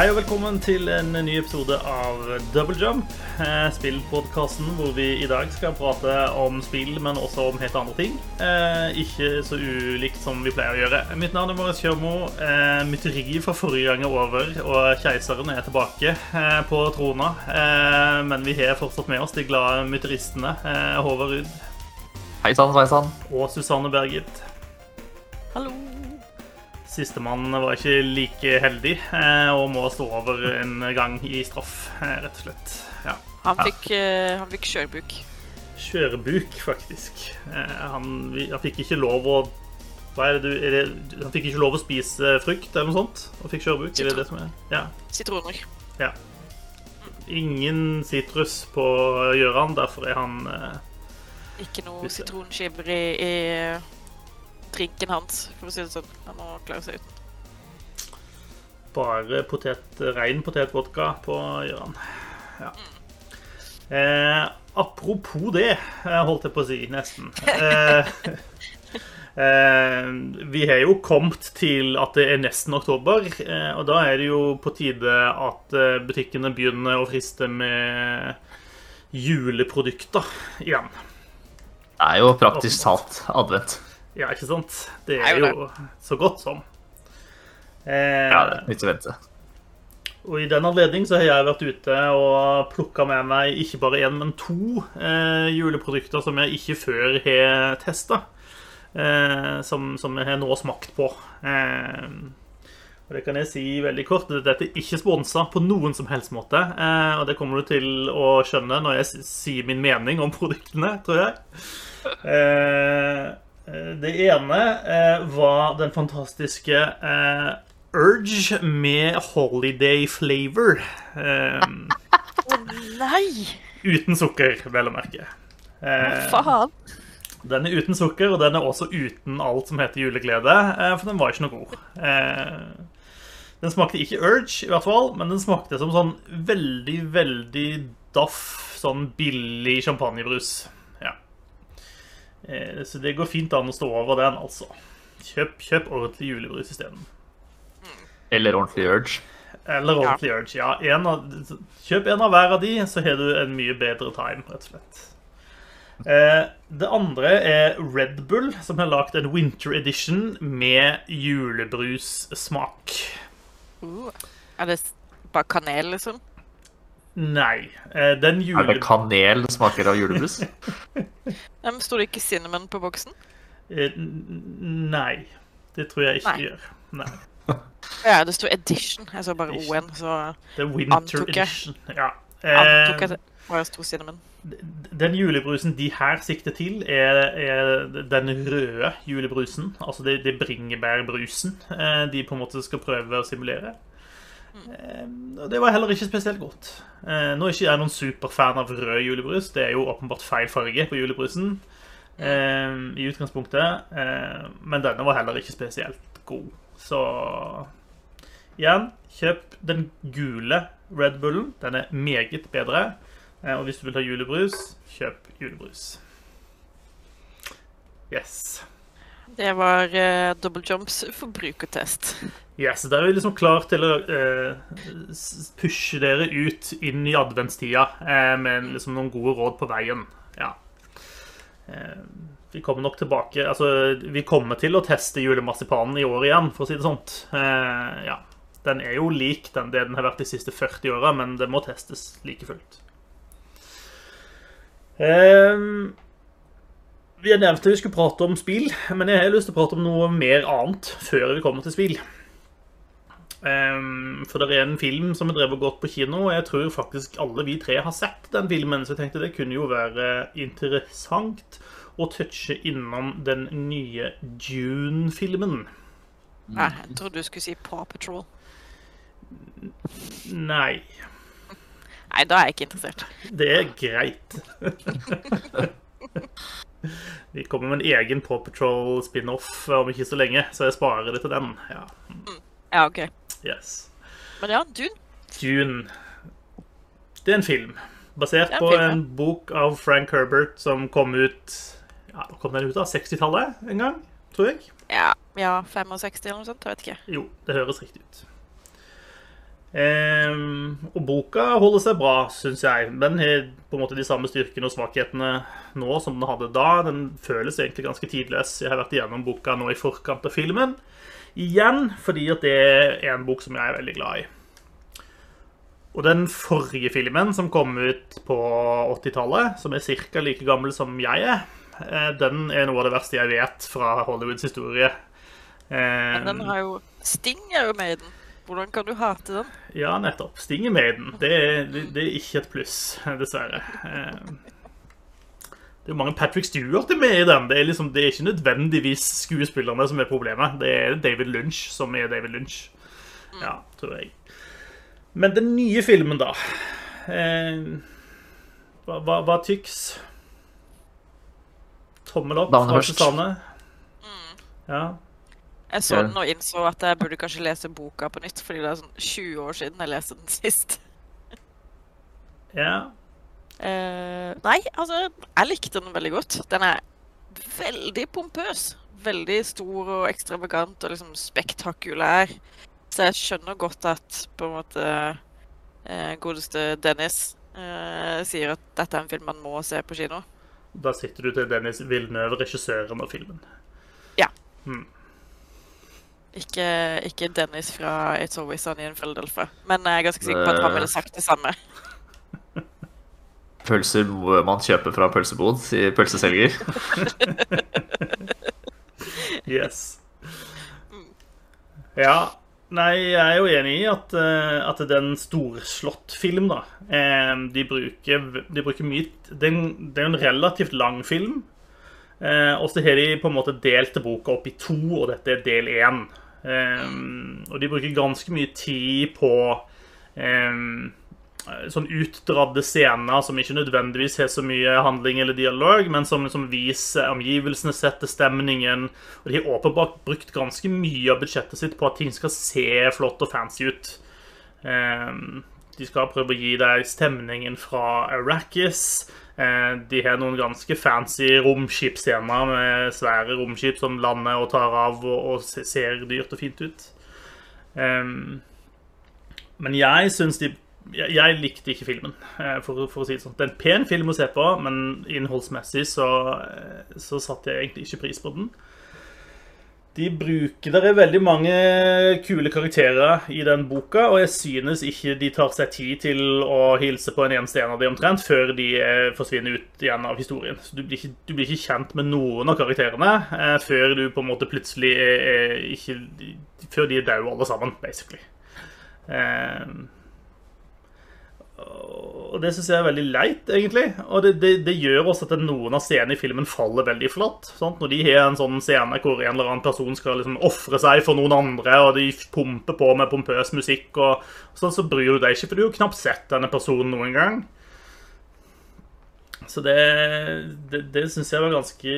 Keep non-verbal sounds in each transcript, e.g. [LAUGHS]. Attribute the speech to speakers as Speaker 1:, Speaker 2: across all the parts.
Speaker 1: Hei og velkommen til en ny episode av Double Jump, eh, spillpodkasten hvor vi i dag skal prate om spill, men også om helt andre ting. Eh, ikke så ulikt som vi pleier å gjøre. Mitt navn er Marius Kjørmo. Eh, mytteriet fra forrige gang er over, og keiseren er tilbake på trona. Eh, men vi har fortsatt med oss de glade mytteristene eh, Håvard Ruud
Speaker 2: Hei sann, sveisann.
Speaker 1: og Susanne Bergit.
Speaker 3: Hallo.
Speaker 1: Sistemann var ikke like heldig eh, og må stå over en gang i straff, eh, rett og slett. Ja.
Speaker 3: Han fikk, eh, han fikk kjørbuk.
Speaker 1: Kjørebuk, faktisk. Han, han fikk ikke lov å hva er det du, er det, Han fikk ikke lov å spise frukt eller noe sånt? Og fikk kjørebuk? Er det det som er? Ja.
Speaker 3: Sitroner.
Speaker 1: ja. Ingen sitrus på Gjøran, derfor er han eh,
Speaker 3: Ikke noe sitronskiver i, i drinken hans, for å si det sånn. Han må klare seg uten.
Speaker 1: bare potet, rein potetvodka på Gjøran. Ja. Eh, apropos det, eh, holdt jeg på å si, nesten. [LAUGHS] Eh, eh, vi har jo kommet til at det er nesten oktober, eh, og da er det jo på tide at eh, butikkene begynner å friste med juleprodukter igjen.
Speaker 2: Det er jo praktisk talt advent.
Speaker 1: Ja, ikke sant? Det
Speaker 3: Er jo
Speaker 1: så godt som. Eh,
Speaker 2: Ja, det er å vente.
Speaker 1: Og i den anledning så har jeg vært ute og plukka med meg ikke bare én, men to eh, juleprodukter som jeg ikke før har testa. Eh, som, som jeg har nå smakt på. Eh, og det kan jeg si veldig kort. Dette er ikke sponsa på noen som helst måte. Eh, og det kommer du til å skjønne når jeg sier min mening om [LAUGHS] produktene, tror jeg. Eh, det ene eh, var den fantastiske eh, Urge med holiday flavor. Eh,
Speaker 3: Nei!
Speaker 1: uten sukker, vel å merke.
Speaker 3: Hva
Speaker 1: Eh,
Speaker 3: faen?
Speaker 1: den er uten sukker, og den er også uten alt som heter juleglede, eh, for den var ikke noe god. Eh, Den smakte ikke Urge, i hvert fall, men den smakte som sånn veldig, veldig daff, sånn billig champagnebrus. Ja. Eh, Så det går fint an å stå over den, altså. Kjøp, kjøp ordentlig julebrus isteden.
Speaker 2: Eller ordentlig urge.
Speaker 1: Eller ordentlig Urge, ja. En av, kjøp en av hver av de, så har du en mye bedre time, rett og slett. Eh, det andre er Red Bull, som har lagd en winter edition med julebrussmak.
Speaker 3: Uh, er det bare kanel, liksom?
Speaker 1: Nei. Den jule...
Speaker 2: Er det kanel det smaker av julebrus? [LAUGHS]
Speaker 3: Nei, men det ikke cinnamon på boksen?
Speaker 1: Eh, nei. Det tror jeg ikke
Speaker 3: Nei.
Speaker 1: gjør. Nei. [LAUGHS]
Speaker 3: Ja, det sto edition. Jeg så bare O-en, så
Speaker 1: Det er winter
Speaker 3: Antok jeg.
Speaker 1: edition. Ja.
Speaker 3: antok
Speaker 1: Eh,
Speaker 3: jeg det bare sto cinnamon.
Speaker 1: Den julebrusen de her sikter til, er, er den røde julebrusen. Altså det, det bringebærbrusen eh, de på en måte skal prøve å simulere. Eh, og Det var heller ikke spesielt godt. Eh, Nå er ikke jeg noen superfan av rød julebrus. Det er jo åpenbart feil farge på julebrusen eh, i utgangspunktet. Men denne var heller ikke spesielt god. Så igjen, kjøp den gule Red Bullen. Den er meget bedre. Og hvis du vil ha julebrus, kjøp julebrus. Yes.
Speaker 3: Det var uh, Double Jumps forbrukertest.
Speaker 1: Yes, Da er vi liksom klar til å uh, pushe dere ut inn i adventstida uh, med liksom noen gode råd på veien. Ja. Uh, vi kommer nok tilbake Altså, vi kommer til å teste julemarsipanen i år igjen, for å si det sånt. Ja. Den er jo lik den det den har vært de siste 40 åra, men det må testes like fullt. Ehm, vi har nevnt at vi skulle prate om spill, men jeg har lyst til å prate om noe mer annet før vi kommer til spill. Um, for det er en film som er drevet godt på kino, og jeg tror faktisk alle vi tre har sett den filmen, så jeg tenkte det kunne jo være interessant å touche innom den nye Dune-filmen.
Speaker 3: Nei, jeg trodde du skulle si Paw Patrol.
Speaker 1: Nei,
Speaker 3: Nei, da er jeg ikke interessert.
Speaker 1: det er greit. [LAUGHS] [LAUGHS] Vi kommer med en egen Paw Patrol spin-off om ikke så lenge, så jeg sparer det til den. Ja,
Speaker 3: Ja, OK.
Speaker 1: yes.
Speaker 3: Men ja, Dune.
Speaker 1: Dune. Det er en film. Basert
Speaker 3: er en
Speaker 1: på
Speaker 3: film, ja.
Speaker 1: en bok av Frank Herbert som kom ut ja, Når kom den ut? da? 60-tallet en gang, tror jeg.
Speaker 3: Ja, ja 65 eller noe sånt. Jeg vet ikke.
Speaker 1: Jo, det høres riktig ut. Ehm, og boka holder seg bra, syns jeg. Den har på en måte de samme styrkene og svakhetene nå som den hadde da. Den føles egentlig ganske tidløs. Jeg har vært igjennom boka nå i forkant av filmen. Igjen fordi at det er en bok som jeg er veldig glad i. Og den forrige filmen, som kom ut på 80-tallet, som er ca. like gammel som jeg er, eh, den er noe av det verste jeg vet fra Hollywoods historie.
Speaker 3: Men den
Speaker 1: Ehm,
Speaker 3: har jo Sting er jo med i den. Hvordan kan du hate den?
Speaker 1: Ja, nettopp. Sting er med i den. Det, er- det, er ikke et pluss, [LAUGHS] dessverre. Eh, Det er jo mange Patrick Stewart er med i den. Det er, liksom, det er ikke nødvendigvis skuespillerne som er problemet. Det er David Lynch som er David Lynch. Ja, tror jeg. Men den nye filmen, da. Eh, hva, hva, hva tyks? Tommel opp fra
Speaker 2: først.
Speaker 1: Susanne? Ja.
Speaker 3: Jeg så den og innså at jeg burde kanskje lese boka på nytt, fordi det er sånn 20 år siden jeg leste den [LAUGHS] sist.
Speaker 1: ja.
Speaker 3: Uh, nei, altså, jeg likte den veldig godt. Den er veldig pompøs. Veldig stor og ekstravagant og liksom spektakulær. Så jeg skjønner godt at på en måte uh, godeste Dennis uh, sier at dette er en film man må se på kino.
Speaker 1: Da sitter du til Dennis Villeneuve, regissøren av filmen.
Speaker 3: Ikke, ikke Dennis fra It's Always Sunny in Philadelphia. Men jeg er ganske sikker på at han ville sagt det samme. [LAUGHS]
Speaker 2: Pølser må man kjøpe fra pølsebod, sier pølseselger. [LAUGHS]
Speaker 1: Yes. Ja. Nei, jeg er jo enig i at, eh, at det er en storslått film, da. Eh, De bruker, de bruker mye Det er en, det er en relativt lang film. Eh, og så har de på en måte delt boka opp i to, og dette er del én. Eh, og de bruker ganske mye tid på um, sånn utdradde scener som ikke nødvendigvis har så mye handling eller dialog, men som, som viser omgivelsene, setter stemningen. Og de har åpenbart brukt ganske mye av budsjettet sitt på at ting skal se flott og fancy ut. Um, de skal prøve å gi deg stemningen fra Arrakis. Eh, De har noen ganske fancy romskipscener med svære romskip som lander og tar av og, ser dyrt og fint ut. Men jeg syns de jeg likte ikke filmen, eh, for, for å si det sånn. Det er en pen film å se på, men innholdsmessig så, eh, så satte jeg egentlig ikke pris på den. De bruker der er veldig mange kule karakterer i den boka, og jeg synes ikke de tar seg tid til å hilse på en eneste en av dem omtrent før de eh, forsvinner ut igjen av historien. Så du blir ikke, du blir ikke kjent med noen av karakterene eh, før du på en måte plutselig er, er ikke Før de er døde alle sammen, basically. Eh, og det syns jeg er veldig leit, egentlig. Og det, det, det gjør også at noen av scenene i filmen faller veldig flatt. Sant? Når de har en sånn scene hvor en eller annen person skal liksom ofre seg for noen andre, og de pumper på med pompøs musikk, og sånn, så bryr du deg ikke, for du har jo knapt sett denne personen noen gang. Så det, det, det syns jeg var ganske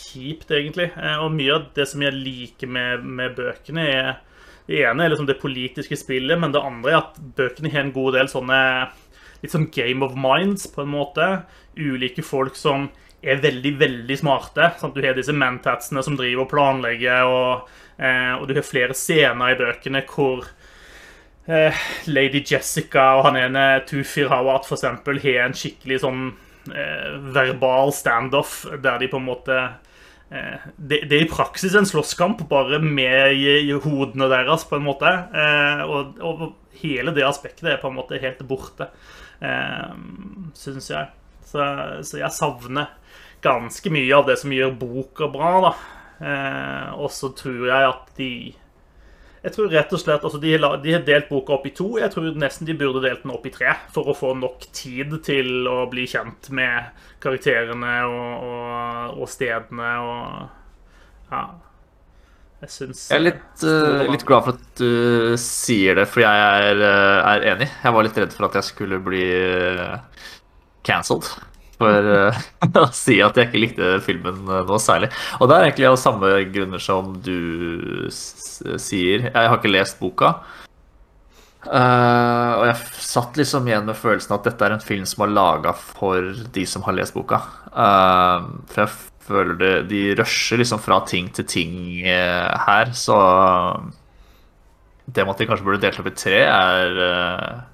Speaker 1: kjipt, egentlig. Eh, Og mye av det som jeg liker med, med bøkene, er Det ene er liksom det politiske spillet, men det andre er at bøkene har en god del sånne litt sånn game of minds, på en måte. Ulike folk som er veldig, veldig smarte. Sant? Du har disse mantatsene som driver og planlegger, og, eh, og du har flere scener i bøkene hvor eh, Lady Jessica og han ene Tufir Hawat eksempel har en skikkelig sånn eh, verbal standoff der de på en måte det, det er i praksis en slåsskamp, bare med i, i hodene deres, på en måte. Eh, og, og hele det aspektet er på en måte helt borte, eh, syns jeg. Så, så jeg savner ganske mye av det som gjør boka bra, da. Eh, og så tror jeg at de jeg tror rett og slett, altså de, har de har delt boka opp i to. Jeg tror nesten de burde delt den opp i tre, for å få nok tid til å bli kjent med karakterene og, og, og stedene og Ja. Jeg syns
Speaker 2: Jeg er litt, uh, litt glad for at du sier det, for jeg er, eh, er enig. Jeg var litt redd for at jeg skulle bli uh, cancelled for eh, [LAUGHS] å si at jeg ikke likte filmen eh, noe særlig. Og det er egentlig av samme grunner som du sier. Jeg har ikke lest boka. Uh, og jeg satt liksom igjen med følelsen at dette er en film som er laga for de som har lest boka. Uh, for jeg føler det De rusher liksom fra ting til ting her, så det med at de kanskje burde delt opp i tre, er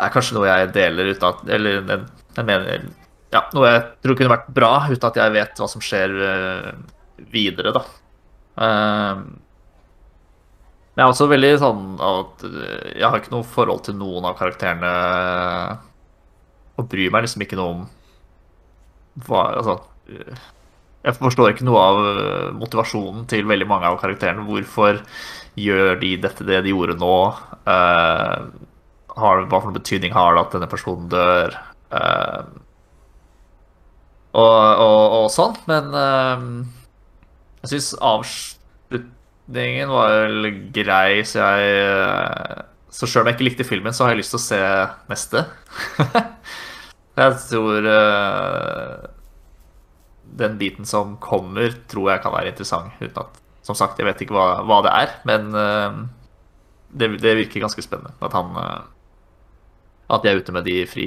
Speaker 2: er kanskje noe jeg deler uten at Eller jeg, mener Ja, noe jeg tror kunne vært bra uten at jeg vet hva som skjer eh, videre, da. Eh, men jeg er også veldig sånn at eh, jeg har ikke noe forhold til noen av karakterene. Og bryr meg liksom ikke noe om hva Altså Jeg forstår ikke noe av motivasjonen til veldig mange av karakterene. Hvorfor gjør de dette det de gjorde nå? Eh, har, hva for noen betydning har det at denne personen dør? Eh, og, og, og sånn. Men eh, jeg syns avslutningen var vel grei, så jeg eh, Så sjøl om jeg ikke likte filmen, så har jeg lyst til å se neste. [LAUGHS] jeg tror uh, den biten som kommer, tror jeg kan være interessant. Uten at, som sagt, jeg vet ikke hva, hva det er, men det, det virker ganske spennende. At han At de er ute med de fri,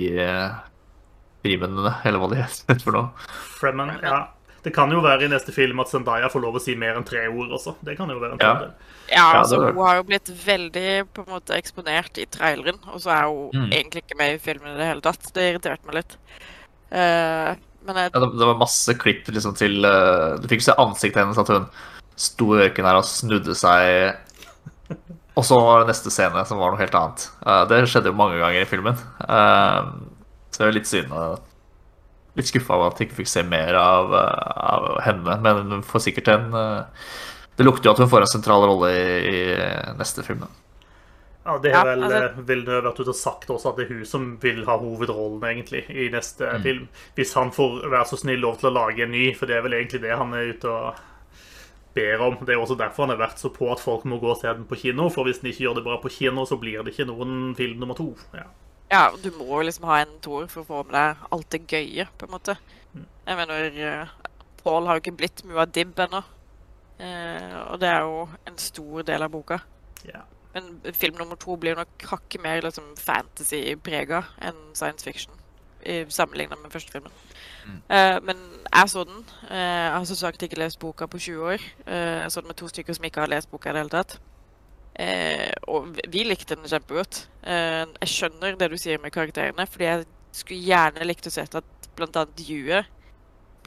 Speaker 2: frimennene, eller hva de heter for noe.
Speaker 1: Fremen, ja. Det kan jo være i neste film at Zendaya får lov å si mer enn tre ord også. Det kan jo være en fordel.
Speaker 3: Ja,
Speaker 2: Ja,
Speaker 3: altså, hun har jo blitt veldig på en måte eksponert i traileren, og så er hun
Speaker 2: Mm.
Speaker 3: egentlig ikke med i filmen i det hele tatt. Det irriterte meg litt. Uh, men jeg,
Speaker 2: Ja, det, det var masse klipp liksom, til uh, Du fikk se ansiktet hennes, at hun sto i ørkenen her og snudde seg. Og så var det neste scene, som var noe helt annet. Eh, det skjedde jo mange ganger i filmen. Eh, så jeg er litt synd. litt skuffa over at jeg ikke fikk se mer av, eh, av henne. Men hun får sikkert en Det lukter jo at hun får en sentral rolle i, i neste film. da.
Speaker 1: Ja, det har vel
Speaker 3: altså-
Speaker 1: eh, Villeneuve vært ute og sagt også, at det er hun som vil ha hovedrollen egentlig i neste film. Hvis han får være så snill lov til å lage en ny, for det er vel egentlig det han er ute og ber om. Det er også derfor han har vært så på at folk må gå og se den på kino, for hvis den ikke gjør det bra på kino, så blir det ikke noen film nummer to. Ja.
Speaker 3: ja, du må liksom ha en toer for å få med deg alt det gøye, på en måte. Jeg mener, uh, Paul har jo ikke blitt Muad'Dib ennå. Eh, og det er jo en stor del av boka.
Speaker 1: Ja.
Speaker 3: Men film nummer to blir nok hakket mer liksom, fantasy-prega enn science fiction. Sammenligna med første filmen. Eh, men jeg så den. Uh, jeg har som sagt ikke lest boka på 20 år. Uh, jeg så den med to stykker som ikke har lest boka i det hele tatt. Og vi- likte den kjempegodt. Jeg skjønner det du sier med karakterene, fordi jeg skulle gjerne likt å se at bl.a. Due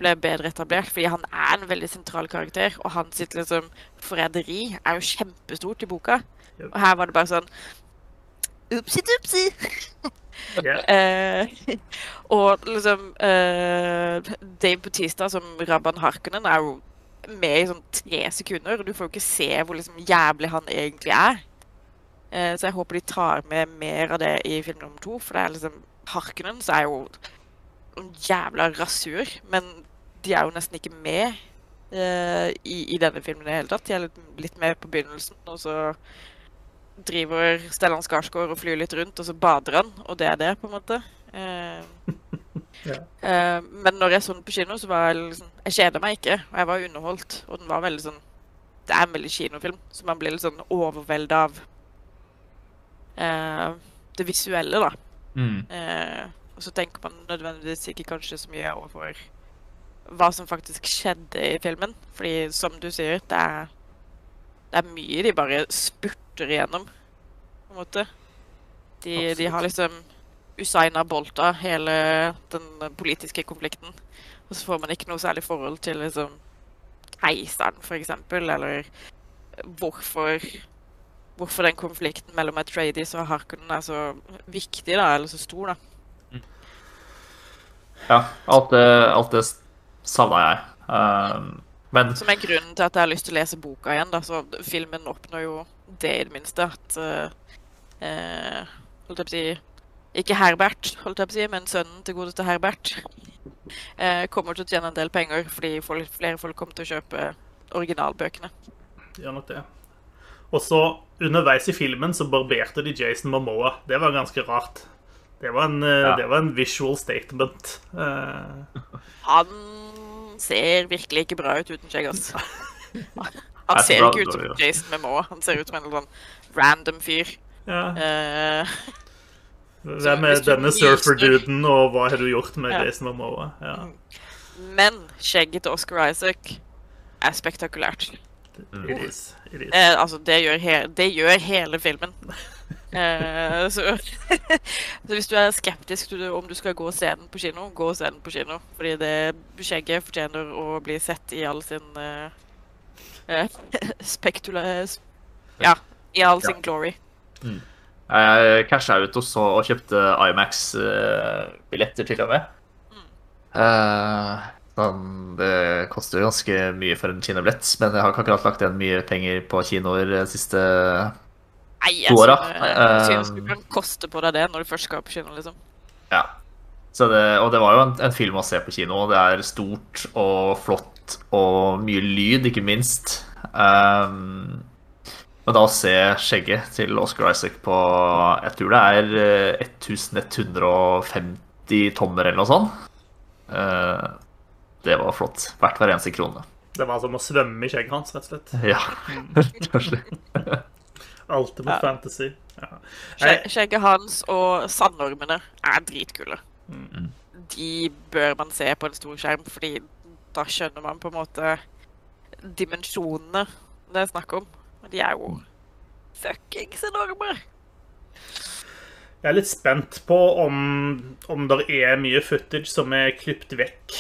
Speaker 3: ble bedre etablert, fordi han er en veldig sentral karakter, og hans liksom forræderi er jo kjempestort i boka. Og her var det bare sånn Upsi-dupsi! [LAUGHS]
Speaker 1: Ja. [LAUGHS]
Speaker 3: Eh, og liksom eh, Dave Bautista som Rabban Harkonnen er jo med i sånn tre sekunder, og du får jo ikke se hvor liksom jævlig han egentlig er. Eh, så jeg håper de tar med mer av det i film nummer to, for det er liksom Harkonnen så er jo en jævla rasur, men de er jo nesten ikke med eh, i, i denne filmen i det hele tatt. De er litt, litt med på begynnelsen, og så driver Stellan Skarsgård og flyr litt rundt, og så bader han, og det er det, på en måte. Eh, [LAUGHS]
Speaker 1: Ja.
Speaker 3: eh, men når jeg så den på kino, så var jeg liksom Jeg kjeda meg ikke, og jeg var underholdt. Og den var veldig sånn Det er en veldig kinofilm, så man blir litt sånn overvelda av eh, det visuelle, da.
Speaker 2: Mm.
Speaker 3: Eh, og så tenker man nødvendigvis ikke kanskje så mye overfor hva som faktisk skjedde i filmen. Fordi som du sier, det er, det er mye de bare spurter igjennom, på en måte. De, de har liksom Usaina Bolta hele den politiske konflikten. Og så får man ikke noe særlig forhold til liksom keiseren, eksempel, eller hvorfor Hvorfor den konflikten mellom Atreides og Harkonnen er så viktig, da, eller så stor, da.
Speaker 2: Ja, alt det, alt det savna jeg. Um, men
Speaker 3: Som er grunnen til at jeg har lyst til å lese boka igjen. da, så Filmen oppnår jo det, i det minste. At eh, eh, Holdt jeg på å si Ikke Herbert, holdt jeg på å si, men sønnen til godeste Herbert eh, kommer til å tjene en del penger fordi folk, flere folk kommer til å kjøpe originalbøkene.
Speaker 1: Gjør nok det. Og så, underveis i filmen, så barberte de Jason Momoa. Det var ganske rart. Det var en, eh,
Speaker 2: Ja.
Speaker 1: det var en visual statement. Eh,
Speaker 3: Han ser virkelig ikke bra ut uten skjegg, ass. [LAUGHS] Han ser ikke ut som Jason Momoa. Han ser ut som en sånn random fyr.
Speaker 1: ja.
Speaker 3: Eh,
Speaker 1: Hvem er denne surferduden, og hva har du gjort med
Speaker 3: Ja.
Speaker 1: Jason Momoa? Ja,
Speaker 3: men skjegget til Oscar Isaac er spektakulært.
Speaker 1: It is. It is.
Speaker 3: Uh, altså, det gjør, he det gjør hele filmen. [LAUGHS] Eh, så, [LAUGHS] så hvis du er skeptisk til om du skal gå scenen på kino, gå scenen på kino. Fordi det skjegget fortjener å bli sett i all sin uh, [LAUGHS] spektula... Ja, i all sin glory.
Speaker 2: Mm. Jeg casha ut og, så, og kjøpte Imax-billetter til og med. Mm. Uh, sånn, det koster ganske mye for en kinobillett, men jeg har ikke akkurat lagt igjen mye penger på kinoer de siste
Speaker 3: Nei, to åra. Jeg synes du kan koste på deg det når du først skal på kino, liksom.
Speaker 2: Ja. Det, og det var jo en, en, film å se på kino. Det er stort og flott og mye lyd, ikke minst. Um, men da å se skjegget til Oscar Isaac på Jeg tror det er 1150 eh, tommer eller noe sånt. Uh, det var flott. Hvert hver eneste krone.
Speaker 1: Det var som å svømme i skjegget hans, rett og slett.
Speaker 2: Ja, [LAUGHS] kanskje.
Speaker 1: Ultimate ja. fantasy. Ja.
Speaker 3: Skjegget hans og sandormene er dritkule. Mm. De bør man se på en stor skjerm, fordi da skjønner man på en måte dimensjonene det er snakk om. De er jo fuckings enorme.
Speaker 1: Jeg er litt spent på om, om det er mye footage som er klippet vekk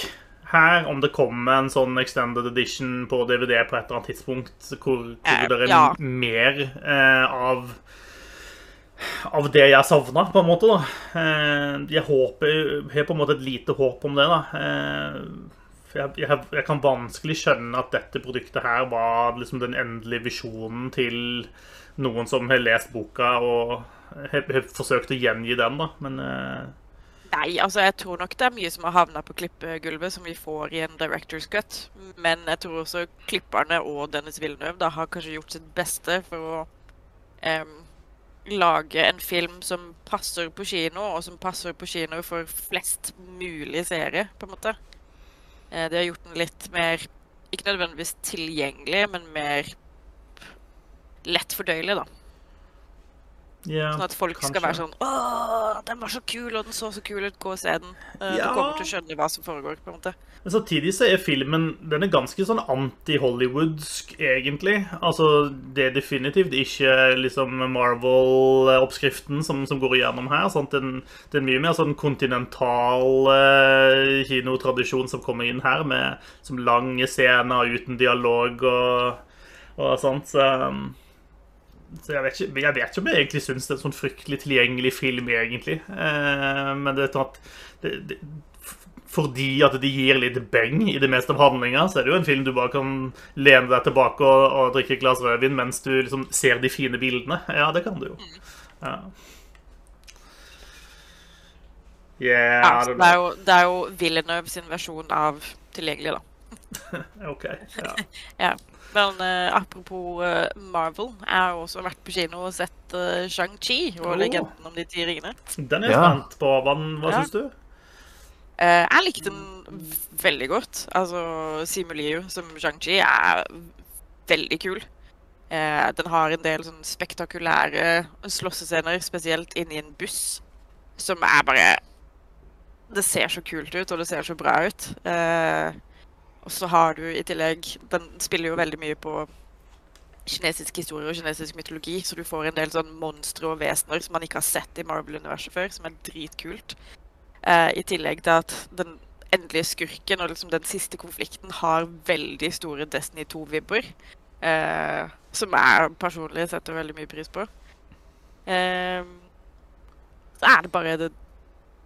Speaker 1: her. Om det kommer en sånn extended edition på DVD på et eller annet tidspunkt hvor, hvor det er ja. mer eh, av av det jeg savna, på en måte. da. Eh, jeg håper, har på en måte et lite håp om det. da. Eh, jeg, jeg, jeg, kan vanskelig skjønne at dette produktet her var liksom den endelige visjonen til noen som har lest boka og har, har forsøkt å gjengi den, da. Men.
Speaker 3: Nei, altså jeg tror nok det er mye som har havna på klippegulvet, som vi får i en director's cut. Men jeg tror også klipperne og Dennis Villeneuve da har kanskje gjort sitt beste for å um, lage en film som passer på kino, og som passer på kino for flest mulig seere, på en måte. Uh, de har gjort den litt mer Ikke nødvendigvis tilgjengelig, men mer lett fordøyelig, da. Yeah, sånn at folk kanskje. skal være sånn 'Å, den var så kul, og den så så kul ut. Gå og se den.' Uh, ja. Du kommer til å skjønne hva som foregår. på en måte.
Speaker 1: Men samtidig så er filmen den er ganske sånn anti-hollywoodsk, egentlig. Altså, Det er definitivt ikke liksom Marvel-oppskriften som, som, går igjennom her. Sant? Den, er mye mer sånn kontinental uh, kinotradisjon som kommer inn her, med som lange scener uten dialog og, og sånt. Så um, så jeg vet, ikke, jeg vet ikke om jeg egentlig syns det er en sånn fryktelig tilgjengelig film, egentlig. Eh, men det er sånn at det, det, fordi at de gir litt beng i det meste av handlinga, så er det jo en film du bare kan lene deg tilbake og, og drikke et glass rødvin mens du liksom ser de fine bildene. Ja, det kan du jo. Ja.
Speaker 3: Yeah, ja, det, er jo, det er jo Villeneuve sin versjon av tilgjengelig,
Speaker 1: da. [LAUGHS] OK. Ja. [LAUGHS]
Speaker 3: ja. Men uh, apropos uh, Marvel, jeg har også vært på kino og sett uh, Shang-Chi og oh. legenden om de ti ringene.
Speaker 1: Den er jeg ja. spent på. Hva, hva ja. syns du?
Speaker 3: jeg likte den veldig godt. Altså, Simu Liu som Shang-Chi er veldig kul. den har en del sånn spektakulære slåssescener, spesielt inni en buss, som er bare Det ser så kult ut, og det ser så bra ut. Uh, og så har du i tillegg Den spiller jo veldig mye på kinesisk historie og kinesisk mytologi, så du får en del sånn monstre og vesener som man ikke har sett i Marvel-universet før, som er dritkult. Eh, I tillegg til at den endelige skurken og liksom den siste konflikten har veldig store Destiny 2-vibber. Uh, eh, som jeg personlig setter veldig mye pris på. Eh, er det bare det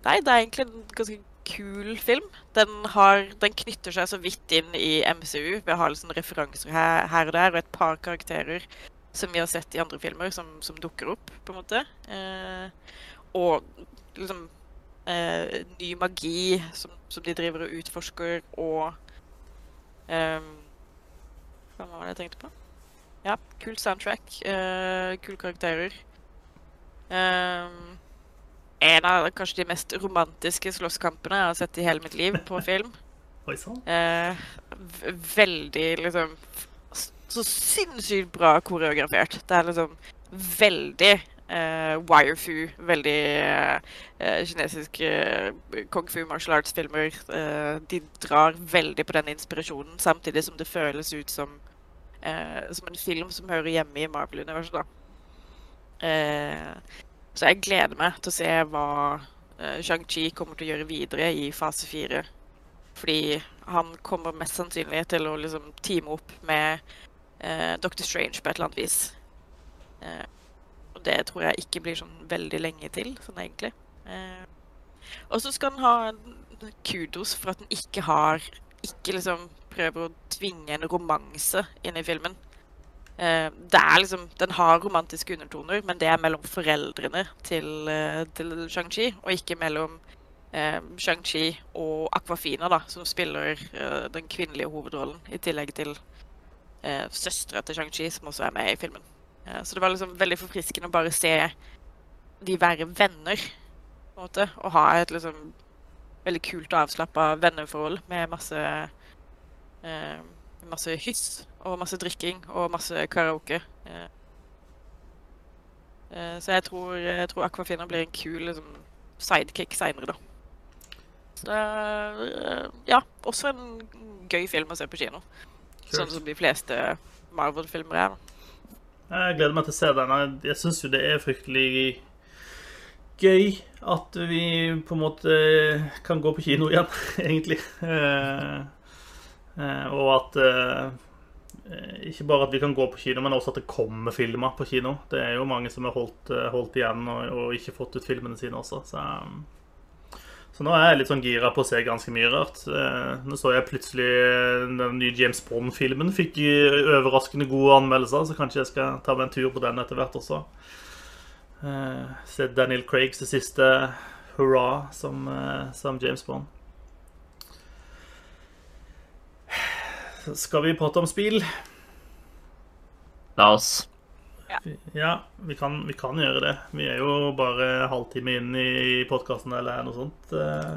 Speaker 3: Nei, det er egentlig en ganske kul film. Den, har, den, knytter seg så vidt inn i MCU ved å ha liksom referanser her, her, og der, og et par karakterer som vi har sett i andre filmer, som, som dukker opp, på en måte. Eh, og liksom eh, ny magi som, som, de driver og utforsker, og eh, Hva var det jeg tenkte på? Ja, kul soundtrack. Eh, kule karakterer. Um, en av kanskje de mest romantiske slåsskampene jeg har sett i hele mitt liv på [LAUGHS] film.
Speaker 1: Oi sann.
Speaker 3: Eh, veldig liksom Så sinnssykt bra koreografert. Det er liksom veldig eh, wire-fu. Veldig eh, kinesiske eh, kung fu martial arts-filmer. Eh, de drar veldig på den inspirasjonen, samtidig som det føles ut som eh, som en film som hører hjemme i Marvel-universet, da. Eh, så jeg gleder meg til å se hva uh, Shang-Chi kommer til å gjøre videre i fase fire. Fordi han kommer mest sannsynlig til å liksom teame opp med uh, Dr. Strange på et eller annet vis. Uh, og det tror jeg ikke blir sånn veldig lenge til, sånn egentlig. Uh, og så skal han ha kudos for at han ikke har Ikke liksom prøver å tvinge en romanse inn i filmen. Eh, det er liksom, Den har romantiske undertoner, men det er mellom foreldrene til, eh, til Shang-Chi, og ikke mellom eh, Shang-Chi og Aquafina, da, som spiller eh, den kvinnelige hovedrollen, i tillegg til eh, søstera til Shang-Chi, som også er med i filmen. Eh, så det var liksom veldig forfriskende å bare se de være venner, på en måte, og ha et liksom veldig kult og avslappa venneforhold med masse eh, masse hyss og masse drikking og masse karaoke. Eh, eh, så jeg tror, jeg tror Aquafina blir en kul liksom, sidekick seinere, da. Så det er eh, ja, også en gøy film å se på kino. Sånn som de fleste Marvel-filmer er. da.
Speaker 1: Jeg gleder meg til å se den. Jeg syns jo det er fryktelig gøy at vi på en måte kan gå på kino igjen, [LAUGHS] egentlig. Eh, og at eh, Ikke bare at vi kan gå på kino, men også at det kommer filmer på kino. Det er jo mange som har holdt, eh, holdt igjen og, og ikke fått ut filmene sine også. Så, så nå er jeg litt sånn gira på å se ganske mye rart. Nå så jeg plutselig den nye James Bond-filmen fikk overraskende gode anmeldelser, så kanskje jeg skal ta meg en tur på den etter hvert også. Se Daniel Craigs siste hurra som, som James Bond. Skal vi prate om spill?
Speaker 2: La oss.
Speaker 1: Ja, vi kan, vi kan gjøre det. Vi er jo bare halvtime inn i podkasten eller noe sånt. Eh,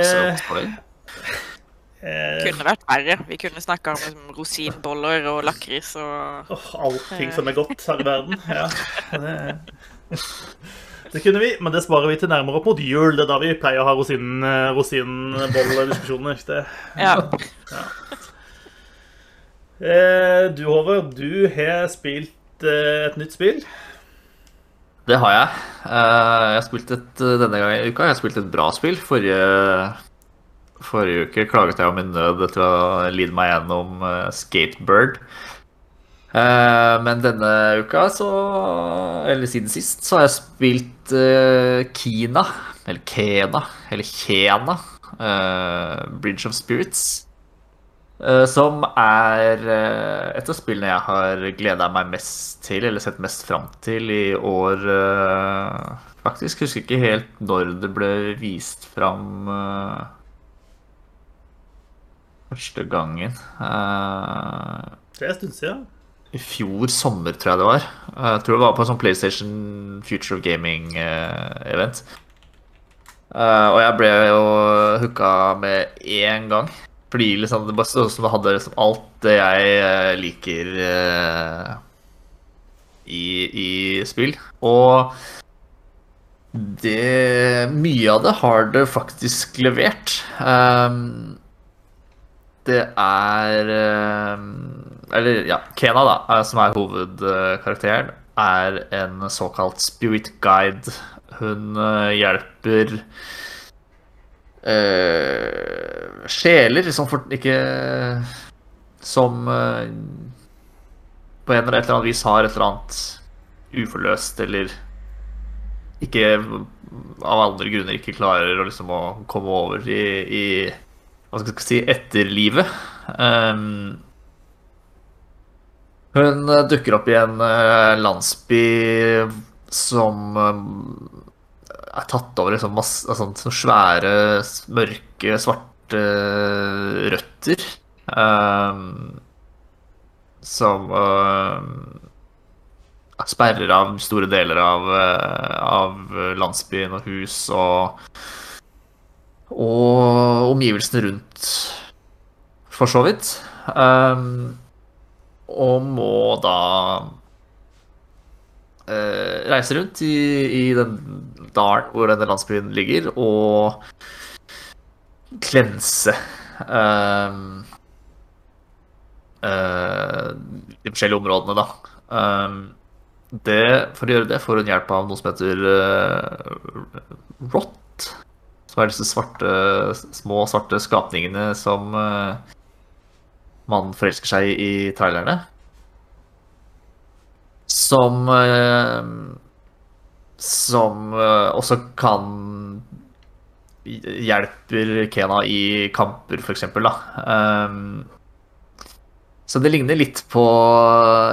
Speaker 2: Så
Speaker 1: eh,
Speaker 3: Kunne vært verre. Vi kunne snakka om liksom, rosinboller og lakris og
Speaker 1: åh, allting som er godt her i verden. Ja, det, det kunne vi, men det sparer vi til nærmere opp mot jul. Det er da vi pleier å ha rosin, rosinbollediskusjoner. Det-
Speaker 3: Ja.
Speaker 1: Eh, Du, Håvard, du har spilt eh, et nytt spill.
Speaker 2: Det har jeg. Eh, Jeg har spilt et denne gangen i uka. Jeg har spilt et bra spill. Forrige, forrige uke klaget jeg om min nød etter å lide meg gjennom eh, Skatebird. Eh, Men denne uka, så Eller siden sist, så har jeg spilt eh, Kina. Eller Kena. Eller Kena. eh, Bridge of Spirits. Som er et av spillene jeg har gleda meg mest til, eller sett mest fram til i år, faktisk. Husker ikke helt når det ble vist fram første gangen.
Speaker 1: Det er en stund siden.
Speaker 2: I fjor sommer, tror jeg det var. Eh, Jeg tror det var på en sånn PlayStation Future of Gaming-event. og jeg ble jo hooka med én gang. Fordi liksom, det bare som det hadde liksom alt det jeg eh, liker eh, i, i spill. Og det Mye av det har det faktisk levert. Det er Eller ja, Kena, da, eh, som er hovedkarakteren, er en såkalt spirit guide. Hun eh, hjelper uh, sjeler som for, ikke Som uh, på en eller annen vis har et eller annet uforløst, eller ikke av andre grunner ikke klarer å, liksom, å komme over i, i hva skal jeg si, etterlivet. Um, hun eh, dukker opp i en eh, landsby som eh, er tatt over liksom masse, altså, sånne svære, mørke, svarte røtter. Um, som uh, sperrer av store deler av, av landsbyen og hus og og omgivelsene rundt, for så vidt. Um, og må da eh, reise rundt i, i den dalen hvor denne landsbyen ligger, og klense um, uh, de forskjellige områdene, da. Um, det, for å gjøre det får hun hjelp av noe som heter uh, Rot. Som er disse svarte, små svarte skapningene som uh, man forelsker seg i trailerne. Som uh, Som også kan hjelper Kena i kamper, f.eks. Um, så det ligner litt på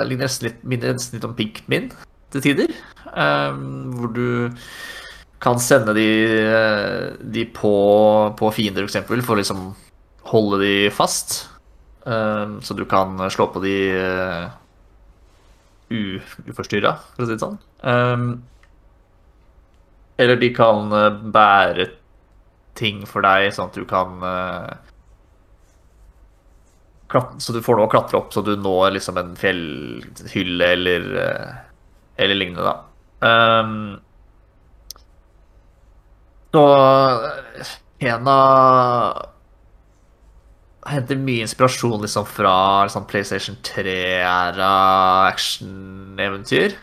Speaker 2: ligner nesten litt, minner nesten litt om Pinkmin til tider. Um, hvor du kan sende de, de på, på fiender, f.eks., for, for å liksom holde de fast. Um, så du kan slå på de uh, uforstyrra, for å si det sånn. Um, eller de kan uh, bære ting for deg, sånn at du kan uh, Så du får noe å klatre opp, så du når liksom en fjellhylle eller, eller lignende, da. Um, en Hena henter mye inspirasjon liksom fra liksom PlayStation 3-æra actioneventyr.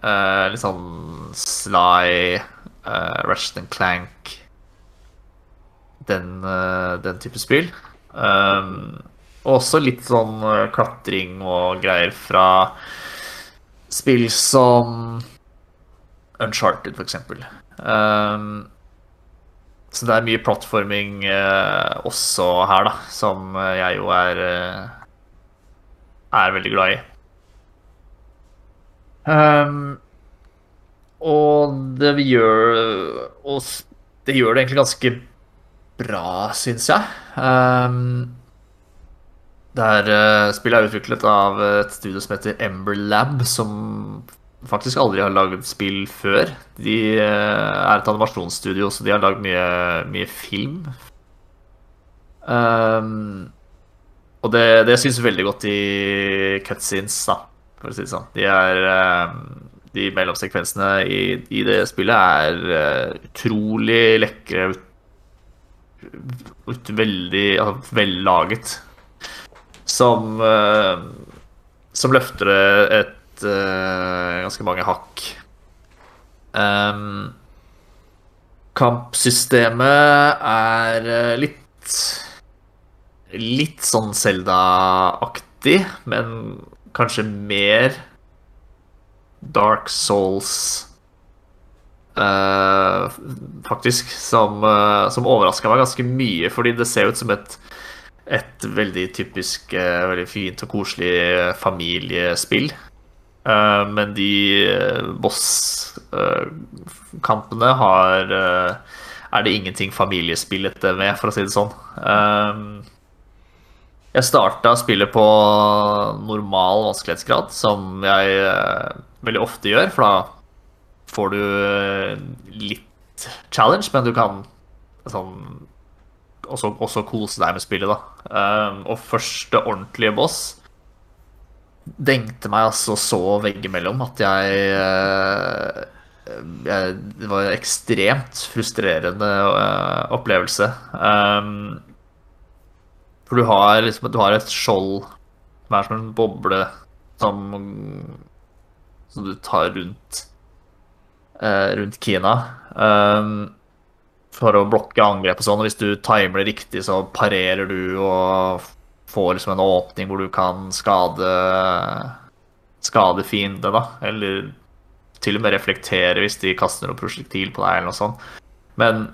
Speaker 2: Uh, litt sånn Sly, uh, Ratchet Clank den, uh, den type spill. Um, også litt sånn klatring og greier fra spill som Uncharted, for eksempel. Um, så det er mye plattforming eh, også her, da, som jeg jo er uh, er veldig glad i. Um, og det gjør Og det gjør det egentlig ganske bra, syns jeg. Um, det er uh, spillet er utviklet av et studio som heter Ember Lab, som faktisk aldri har laget spill før. De uh, er et animasjonsstudio, så de har lagd mye, mye, film. Um, og det, det syns veldig godt i cutscenes, da, for å si det sånn. De er um, De mellomsekvensene i, i, det spillet er uh, utrolig lekre veldig altså, vellaget. Som uh, Som løfter det uh, ganske mange hakk. Um, kampsystemet er uh, litt Litt sånn Selda-aktig, men kanskje mer Dark Souls Uh, faktisk, som, uh, som overraska meg ganske mye, fordi det ser ut som et, et veldig typisk, veldig fint og koselig familiespill. Men de boss-kampene har Er det ingenting familiespillete med, for å si det sånn. jeg starta spillet på normal vanskelighetsgrad, som jeg veldig ofte gjør, for da får du eh, litt challenge, men du kan sånn også, også kose deg med spillet, da. Og første ordentlige boss dengte meg altså så veggimellom at jeg, uh, jeg Det var en ekstremt frustrerende uh, opplevelse. Um, for du har liksom Du har et skjold som er som en boble som, som du tar rundt Eh, rundt Kina. Um, for å blokke angrep og sånn. Og hvis du timer det riktig, så parerer du og får liksom en åpning hvor du kan skade skade fiende, da. Eller til og med reflektere hvis de kaster noe prosjektil på deg, eller noe sånt. Men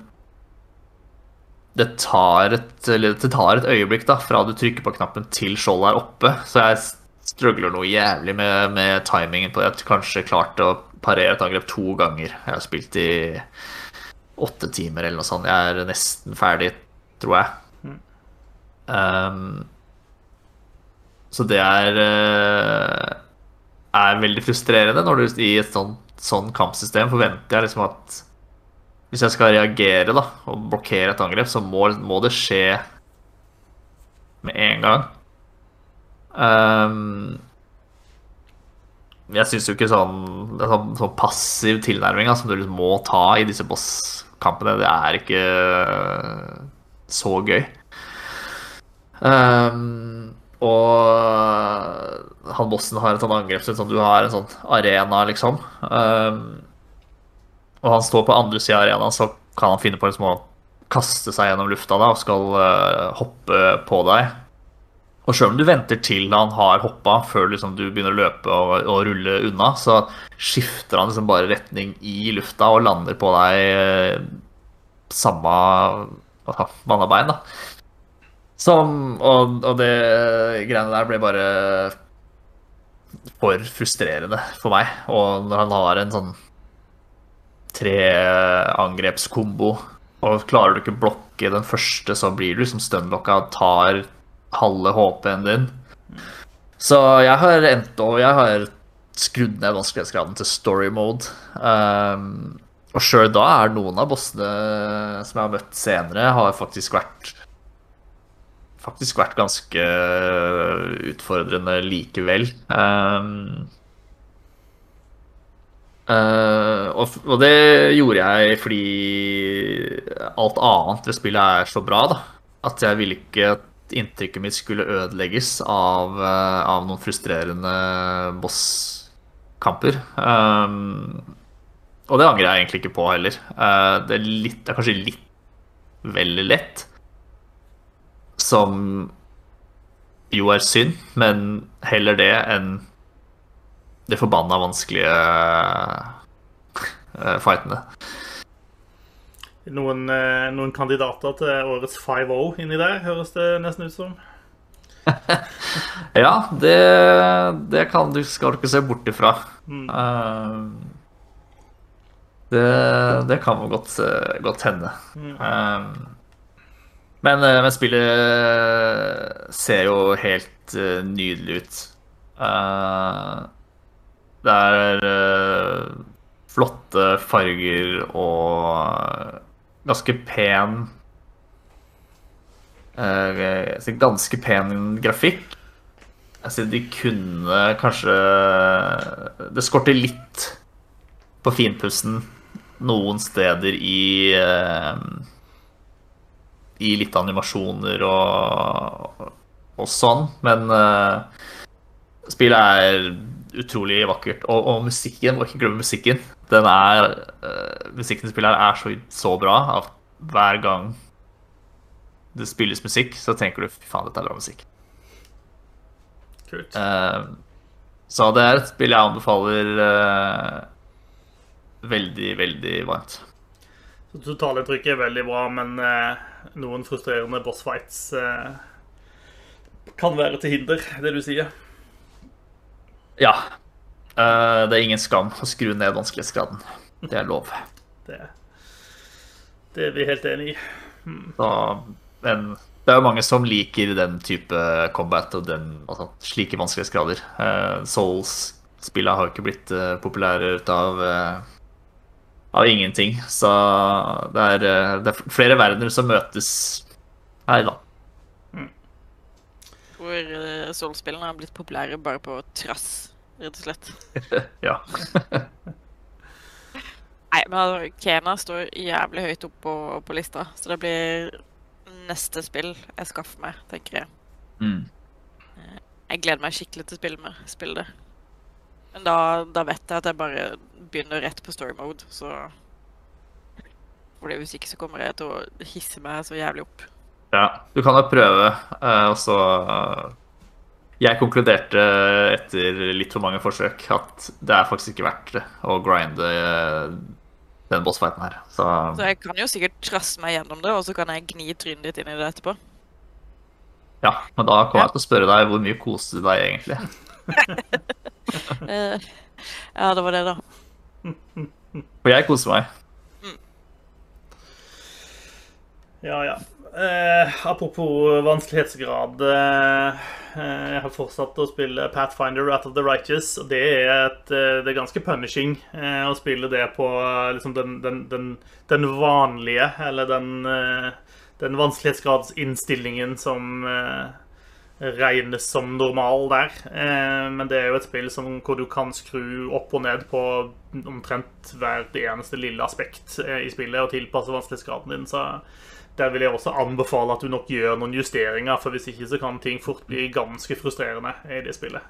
Speaker 2: det tar et, det tar et øyeblikk da, fra du trykker på knappen til skjoldet er oppe. Så jeg struggler noe jævlig med, med timingen på det. Jeg kanskje klarte å parere et angrep to ganger. Jeg har spilt i åtte timer eller noe sånt. Jeg er nesten ferdig, tror jeg. Um, så det er uh, er veldig frustrerende når du i et sånt, sånn kampsystem forventer jeg liksom at hvis jeg skal reagere da, og blokkere et angrep, så må, må det skje med en gang. Um, jeg syns jo ikke sånn, sånn, sånn passiv tilnærming som du liksom må ta i disse bosskampene, det er ikke så gøy. Um, og han bossen har et sånt angrep sånn du har en sånn arena, liksom. Um, og han står på andre sida av arenaen, så kan han finne på liksom å kaste seg gjennom lufta da, og skal uh, hoppe på deg. Og sjøl om du venter til han har hoppa, før liksom du begynner å løpe og, og, rulle unna, så skifter han liksom bare retning i lufta og lander på deg uh, samme manna bein. da. Som, og, og det greiene der ble bare for frustrerende for meg. Og når han har en sånn treangrepskombo, og klarer du ikke blokke den første, så blir du liksom stunlocka og tar halve HP-en din. Så jeg har endt og jeg har skrudd ned vanskelighetsgraden til story mode. Um, og sjøl da er noen av bossene som jeg har møtt senere, har faktisk vært faktisk vært ganske utfordrende likevel. Um, uh, og, og, det gjorde jeg fordi alt annet ved spillet er så bra, da. At jeg ville ikke at inntrykket mitt skulle ødelegges av, uh, av noen frustrerende bosskamper. Um, og det angrer jeg egentlig ikke på heller. Uh, det, er litt, det er kanskje litt vel lett som jo er synd, men heller det enn det forbanna vanskelige uh, fightene.
Speaker 1: Noen, uh, noen, kandidater til årets 5-0 inni der, høres det nesten ut som. [LAUGHS]
Speaker 2: ja, det, det kan du, skal du ikke se bort ifra. Mm. Uh, det, det, kan godt, godt hende. Mm. Um, men, eh, men, spillet eh, ser jo helt uh, nydelig ut. Det er flotte farger og ganske pen Ganske pen grafikk. Altså, de kunne kanskje Det skorter litt på finpussen noen steder i i litt animasjoner og, og sånn. Men uh, spillet er utrolig vakkert. Og, og, musikken, må ikke glemme musikken. Den er, uh, musikken i spillet her er så, så, bra at hver gang det spilles musikk, så tenker du fy faen, dette er bra musikk.
Speaker 1: Kult.
Speaker 2: Uh, så det er et spill jeg anbefaler veldig, veldig varmt.
Speaker 1: Totalinntrykket er veldig bra, men noen frustrerende bossfights eh, kan være til hinder, det du sier.
Speaker 2: Ja. Uh, det er ingen skam å skru ned vanskelighetsgraden. Det er lov. [LAUGHS]
Speaker 1: Det, det er vi helt enig i.
Speaker 2: Mm. Da, men det er jo mange som liker den type combat og den, altså, slike vanskelighetsgrader. Uh, Souls-spillene har jo ikke blitt uh, populære ut av uh, av ingenting. Så det er, eh, det er flere verdener som møtes her, da. Mm.
Speaker 3: Hvor uh, Soul-spillene har blitt populære bare på trass, rett og slett. [LAUGHS]
Speaker 2: ja. [LAUGHS]
Speaker 3: Nei, men altså, Kena står jævlig høyt opp på, på, lista, så det blir neste spill jeg skaffer meg, tenker jeg.
Speaker 2: Mm.
Speaker 3: Eh, jeg gleder meg skikkelig til å spille, med, spille det. Men da, da, vet jeg at jeg bare begynner rett på story mode, så Fordi hvis ikke så kommer jeg til å hisse meg så jævlig opp.
Speaker 2: Ja, du kan jo prøve, uh, og så uh, Jeg konkluderte etter litt for mange forsøk at det er faktisk ikke verdt det å grinde uh, den bossfighten her. Så,
Speaker 3: så jeg kan jo sikkert trasse meg gjennom det, og så kan jeg gni trynet ditt inn i det etterpå.
Speaker 2: Ja, men da kommer jeg til å spørre deg hvor mye koste du deg egentlig?
Speaker 3: Eh, [LAUGHS] ja, det var det, da.
Speaker 2: Og jeg koser meg. Mm.
Speaker 1: Ja, ja. Eh, apropos vanskelighetsgrad. Eh, jeg har fortsatt å spille Pathfinder Wrath of the Righteous. Og det er, et, eh, det er ganske punishing eh, å spille det på liksom den, den, den, den, vanlige, eller den, den vanskelighetsgradsinnstillingen som regnes som normal der. Eh, men det er jo et spill som, hvor du kan skru opp og ned på omtrent hvert eneste lille aspekt eh, i spillet og tilpasse vanskelighetsgraden din. Så der vil jeg også anbefale at du nok gjør noen justeringer, for hvis ikke så kan ting fort bli ganske frustrerende i det spillet.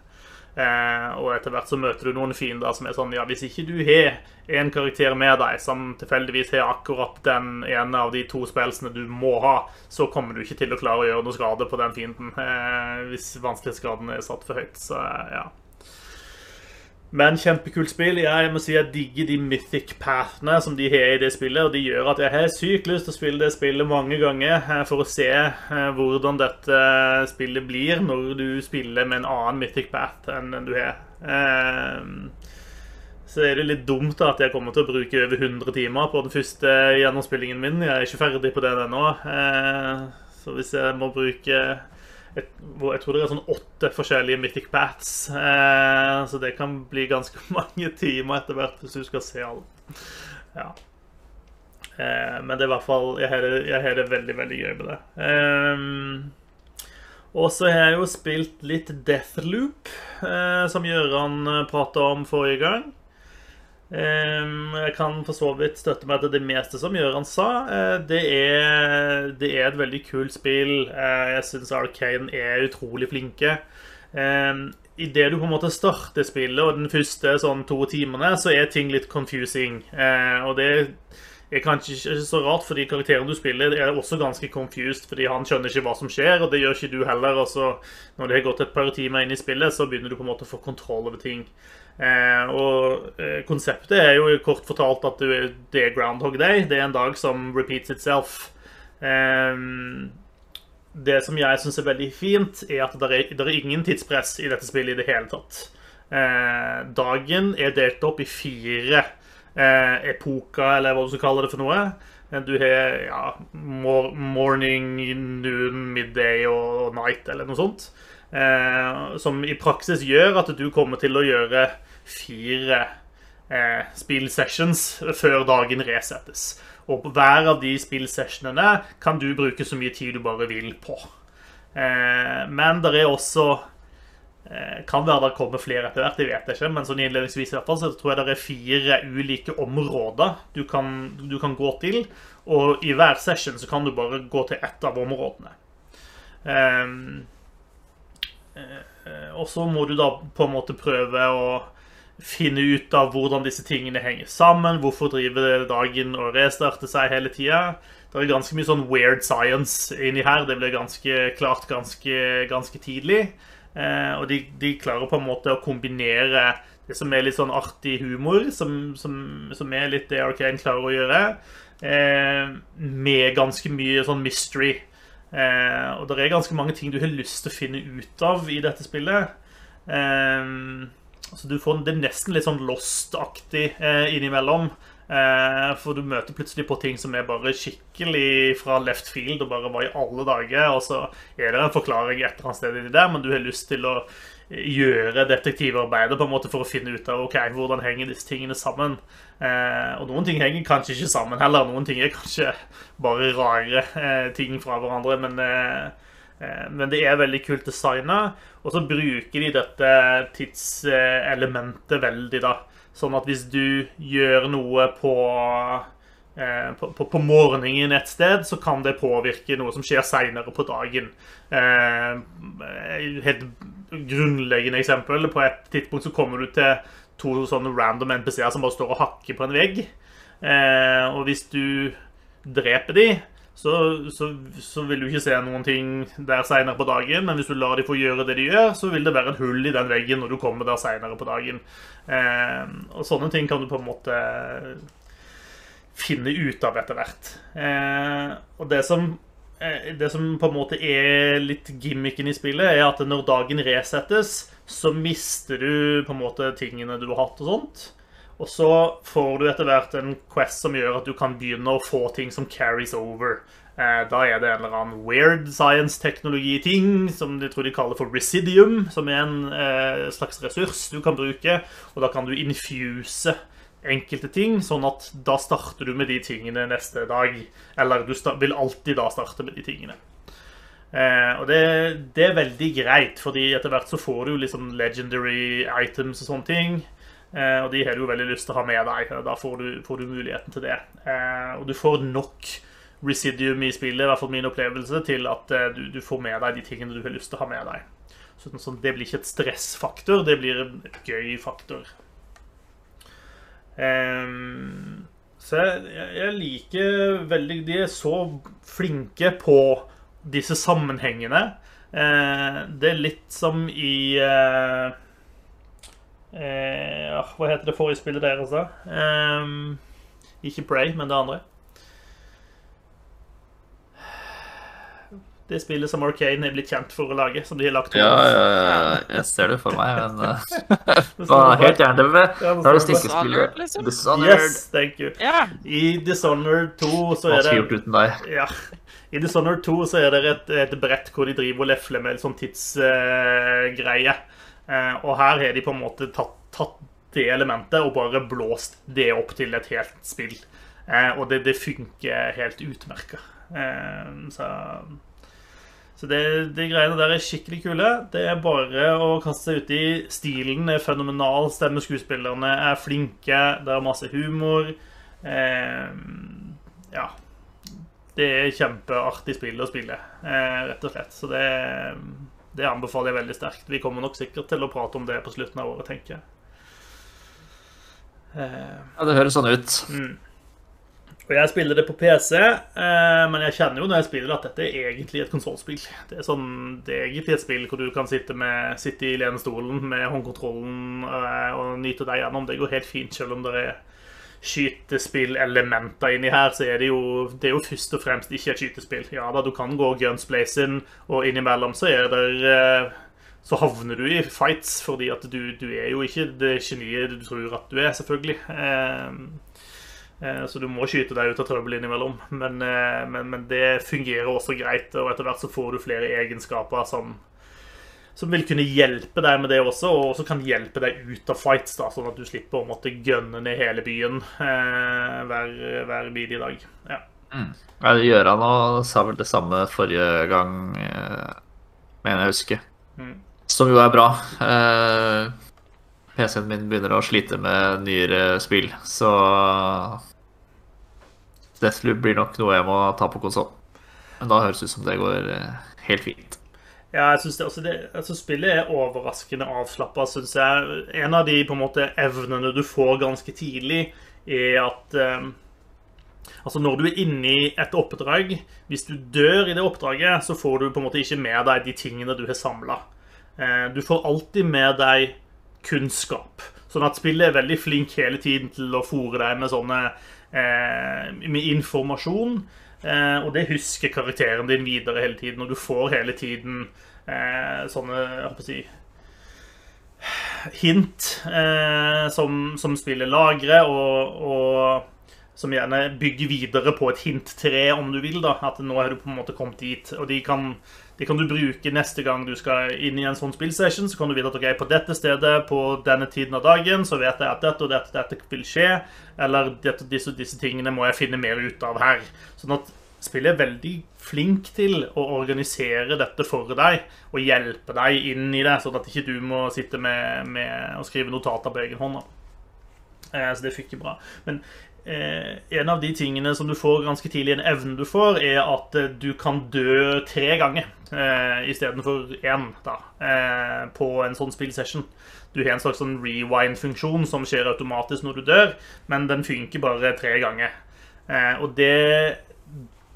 Speaker 1: Eh, og etter hvert så møter du noen fiender som er sånn Ja, hvis ikke du har en karakter med deg som tilfeldigvis har akkurat den ene av de to spillene du må ha, så kommer du ikke til å klare å gjøre noe skade på den fienden eh, hvis vanskelighetsgraden er satt for høyt. Så ja. Men kjempekult spill. Jeg må si jeg digger de mythic pathene som de har i det spillet. Og de gjør at jeg har sykt lyst til å spille det spillet mange ganger eh, for å se eh, hvordan dette spillet blir når du spiller med en annen mythic path enn den du har. Eh, så er det litt dumt at jeg kommer til å bruke over 100 timer på den første gjennomspillingen min. Jeg er ikke ferdig på den ennå. Så hvis jeg må bruke jeg, jeg tror det er sånn åtte forskjellige Mythic Bats. Eh, så det kan bli ganske [LAUGHS] mange timer etter hvert hvis du skal se alt. Ja. Eh, men det er i hvert fall Jeg har det, veldig, veldig gøy med det. Eh, og så har jeg jo spilt litt Deathloop, eh, som Gøran prata om forrige gang. Ehm, jeg kan for så vidt støtte meg til det meste som Gjøran sa. Eh, det er, det er et veldig kult spill. Eh, jeg syns Arcane er utrolig flinke. Ehm, Idet du på en måte starter spillet, og den første sånn to timene, så er ting litt confusing. Eh, og det er kanskje ikke så rart, fordi karakteren du spiller, er også ganske confused, fordi han skjønner ikke hva som skjer, og det gjør ikke du heller. Og så når det har gått et par timer inn i spillet, så begynner du på en måte å få kontroll over ting. Eh, og eh, konseptet er jo kort fortalt at du, det er Groundhog Day. Det er en dag som repeats itself. Eh, det som jeg syns er veldig fint, er at det er, er, ingen tidspress i dette spillet i det hele tatt. Eh, dagen er delt opp i fire eh, epoker, eller hva du skal kalle det for noe. Eh, du har ja, morning, noon, midday og night, eller noe sånt. Eh, som i praksis gjør at du kommer til å gjøre fire eh, spillsessions før dagen resettes. Og på hver av de spillsessionene kan du bruke så mye tid du bare vil på. Eh, men det er også eh, Kan være det kommer flere etter hvert, det vet jeg ikke. Men sånn innledningsvis i hvert fall, så tror jeg det er fire ulike områder du kan, du kan gå til. Og i hver session så kan du bare gå til ett av områdene. Eh, eh, og så må du da på en måte prøve å finne ut av hvordan disse tingene henger sammen. Hvorfor driver dagen og restarter seg hele tida. Det er ganske mye sånn weird science inni her. Det ble ganske klart ganske, ganske tidlig. Eh, og de, de, klarer på en måte å kombinere det som er litt sånn artig humor, som, som, som er litt det Arcane klarer å gjøre, eh, med ganske mye sånn mystery. Eh, og det er ganske mange ting du har lyst til å finne ut av i dette spillet. Eh, så du får det er nesten litt sånn Lost-aktig eh, innimellom. Eh, for du møter plutselig på ting som er bare skikkelig fra left field og bare var i alle dager. Og så er det en forklaring et eller annet sted inni der, men du har lyst til å gjøre detektivarbeidet på en måte for å finne ut av ok, hvordan henger disse tingene sammen. Eh, og noen ting henger kanskje ikke sammen heller. Noen ting er kanskje bare rare eh, ting fra hverandre. men eh, Eh, men det er veldig kult designa, og så bruker de dette tidselementet veldig, da. Sånn at hvis du gjør noe på, eh, på, på, på morgenen et sted, så kan det påvirke noe som skjer seinere på dagen. Eh, helt grunnleggende eksempel. På et tidspunkt så kommer du til to sånne random NPC-er som bare står og hakker på en vegg. Og hvis du dreper de, så, så, så, vil du ikke se noen ting der seinere på dagen. Men hvis du lar de få gjøre det de gjør, så vil det være et hull i den veggen når du kommer der seinere på dagen. Eh, og sånne ting kan du på en måte finne ut av etter hvert. Eh, og det som, eh, det som på en måte er litt gimmicken i spillet, er at når dagen resettes, så mister du på en måte tingene du har hatt og sånt. Og så får du etter hvert en quest som gjør at du kan begynne å få ting som carries over. Eh, da er det en eller annen weird science-teknologi-ting som de tror de kaller for residium, som er en eh, slags ressurs du kan bruke. Og da kan du infuse enkelte ting, sånn at da starter du med de tingene neste dag. Eller du vil alltid da starte med de tingene. Eh, og det, det, er veldig greit, fordi etter hvert så får du liksom legendary items og sånne ting. Eh, og de har du jo veldig lyst til å ha med deg. Da får du, får du muligheten til det. Eh, og du får nok residuum i spillet, i hvert fall min opplevelse, til at eh, du, du, får med deg de tingene du har lyst til å ha med deg. Så, det blir ikke et stressfaktor, det blir en gøy faktor. Så jeg, jeg, liker veldig De er så flinke på disse sammenhengene. Det er litt som i Hva heter det forrige spillet deres, da? Um, ikke Bray, men det andre. det spillet som Arcane er blitt kjent for å lage. Som de har lagt
Speaker 2: Ja, ja, ja, jeg ser det for meg, men [LAUGHS] uh, Helt gjerne med Da er det stikkespillet
Speaker 1: liksom. Dishonored. Yes, thank you.
Speaker 3: Yeah.
Speaker 1: I Dishonored 2 så er det
Speaker 2: gjort uten deg.
Speaker 1: Ja. I Dishonored 2 så er det et, et brett hvor de driver og lefler med en sånn tidsgreie. Uh, og her har de på en måte tatt, tatt, det elementet og bare blåst det opp til et helt spill. Uh, og det, det funker helt utmerka. så så det, de greiene der er skikkelig kule. Det er bare å kaste seg uti. Stilen er fenomenal. Stemmeskuespillerne er flinke. Det er masse humor. Eh, ja. Det er kjempeartig spill å spille, eh, rett og slett. Så det, det, anbefaler jeg veldig sterkt. Vi kommer nok sikkert til å prate om det på slutten av året, tenker jeg.
Speaker 2: Eh, ja, det høres sånn ut. Mm.
Speaker 1: Og jeg spiller det på PC, eh, men jeg kjenner jo når jeg spiller at dette er egentlig et konsollspill. Det, sånn, det, er egentlig et spill hvor du kan sitte, med, sitte i lenestolen med håndkontrollen eh, og nyte deg gjennom. Det går helt fint, selv om det er skytespillelementer inni her, så er det jo det er jo først og fremst ikke et skytespill. Ja da, du kan gå gunsplacing, og innimellom så er det eh, så havner du i fights, fordi at du, du er jo ikke det geniet du tror at du er, selvfølgelig. Eh, Eh, så du må skyte deg ut av trøbbel innimellom. Men, men, men, det fungerer også greit, og etter hvert så får du flere egenskaper som, som vil kunne hjelpe deg med det også, og også kan hjelpe deg ut av fights, da, sånn at du slipper å måtte gønne ned hele byen eh, hver, hver i dag. Ja.
Speaker 2: Mm. Og sa vel det samme forrige gang, eh, mener jeg å huske. Mm. Som jo er bra. Eh, PC-en min begynner å slite med nyere spill, så Deathloop blir nok noe jeg må ta på konsoll. Men da høres det ut som det går eh, helt fint.
Speaker 1: Ja, jeg synes det, altså det, altså Spillet er overraskende avslappa, syns jeg. En av de på en måte evnene du får ganske tidlig, er at um, Altså Når du er inne i et oppdrag Hvis du dør i det oppdraget, så får du på en måte ikke med deg de tingene du har samla. Uh, du får alltid med deg kunnskap. Sånn at spillet er veldig flink hele tiden til å fòre deg med sånne eh, med informasjon. Eh, og det husker karakteren din videre hele tiden, og du får hele tiden eh, sånne jeg håper å si, hint eh, som, som, spillet lagrer, og, og, som gjerne bygger videre på et hinttre, om du vil. da, At nå er du på en måte kommet dit. Og de kan det kan du bruke neste gang du skal inn i en sånn spillsession. Så kan du vite at ok, på dette stedet på denne tiden av dagen så vet jeg at dette og dette, dette vil skje. Eller dette, disse, disse tingene må jeg finne mer ut av her. Sånn at spillet er veldig flink til å organisere dette for deg og hjelpe deg inn i det, sånn at ikke du må sitte med, med og skrive notater på egen hånd. Eh, så det fikk jeg bra. Men en av de tingene som du får ganske tidlig, en evne du får, er at eh, du kan dø tre ganger eh, istedenfor én da, eh, på en sånn spillsession. Du har en slags sånn rewind-funksjon som skjer automatisk når du dør, men den funker bare tre ganger. Eh, og det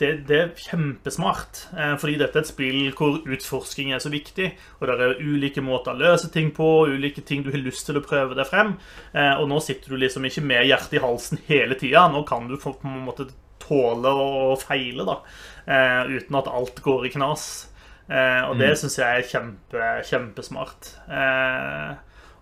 Speaker 1: det, det, er kjempesmart. Eh, fordi dette er et spill hvor utforsking er så viktig. Og det er ulike måter å løse ting på, ulike ting du har lyst til å prøve deg frem. Eh, og nå sitter du liksom ikke med hjertet i halsen hele tida. Nå kan du på en måte tåle å feile, da. Eh, uten at alt går i knas. Og det mm. syns jeg er kjempe, kjempesmart.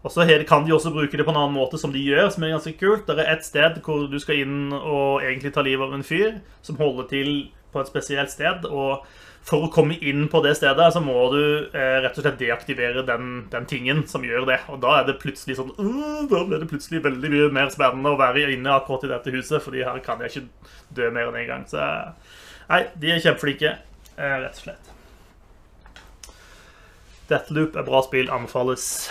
Speaker 1: Og så kan de også bruke det på en annen måte, som de gjør, som er ganske kult. Det er et sted hvor du skal inn og egentlig ta livet av en fyr som holder til på et spesielt sted. og for å komme inn på det stedet, så må du eh, rett og slett deaktivere den, den, tingen som gjør det. Og da er det plutselig sånn uh, Da blir det plutselig veldig mye mer spennende å være inne akkurat i dette huset, fordi her kan jeg ikke dø mer enn én en gang. Så nei, de er kjempeflinke, eh, rett og slett. Deathloop er bra spill, anbefales.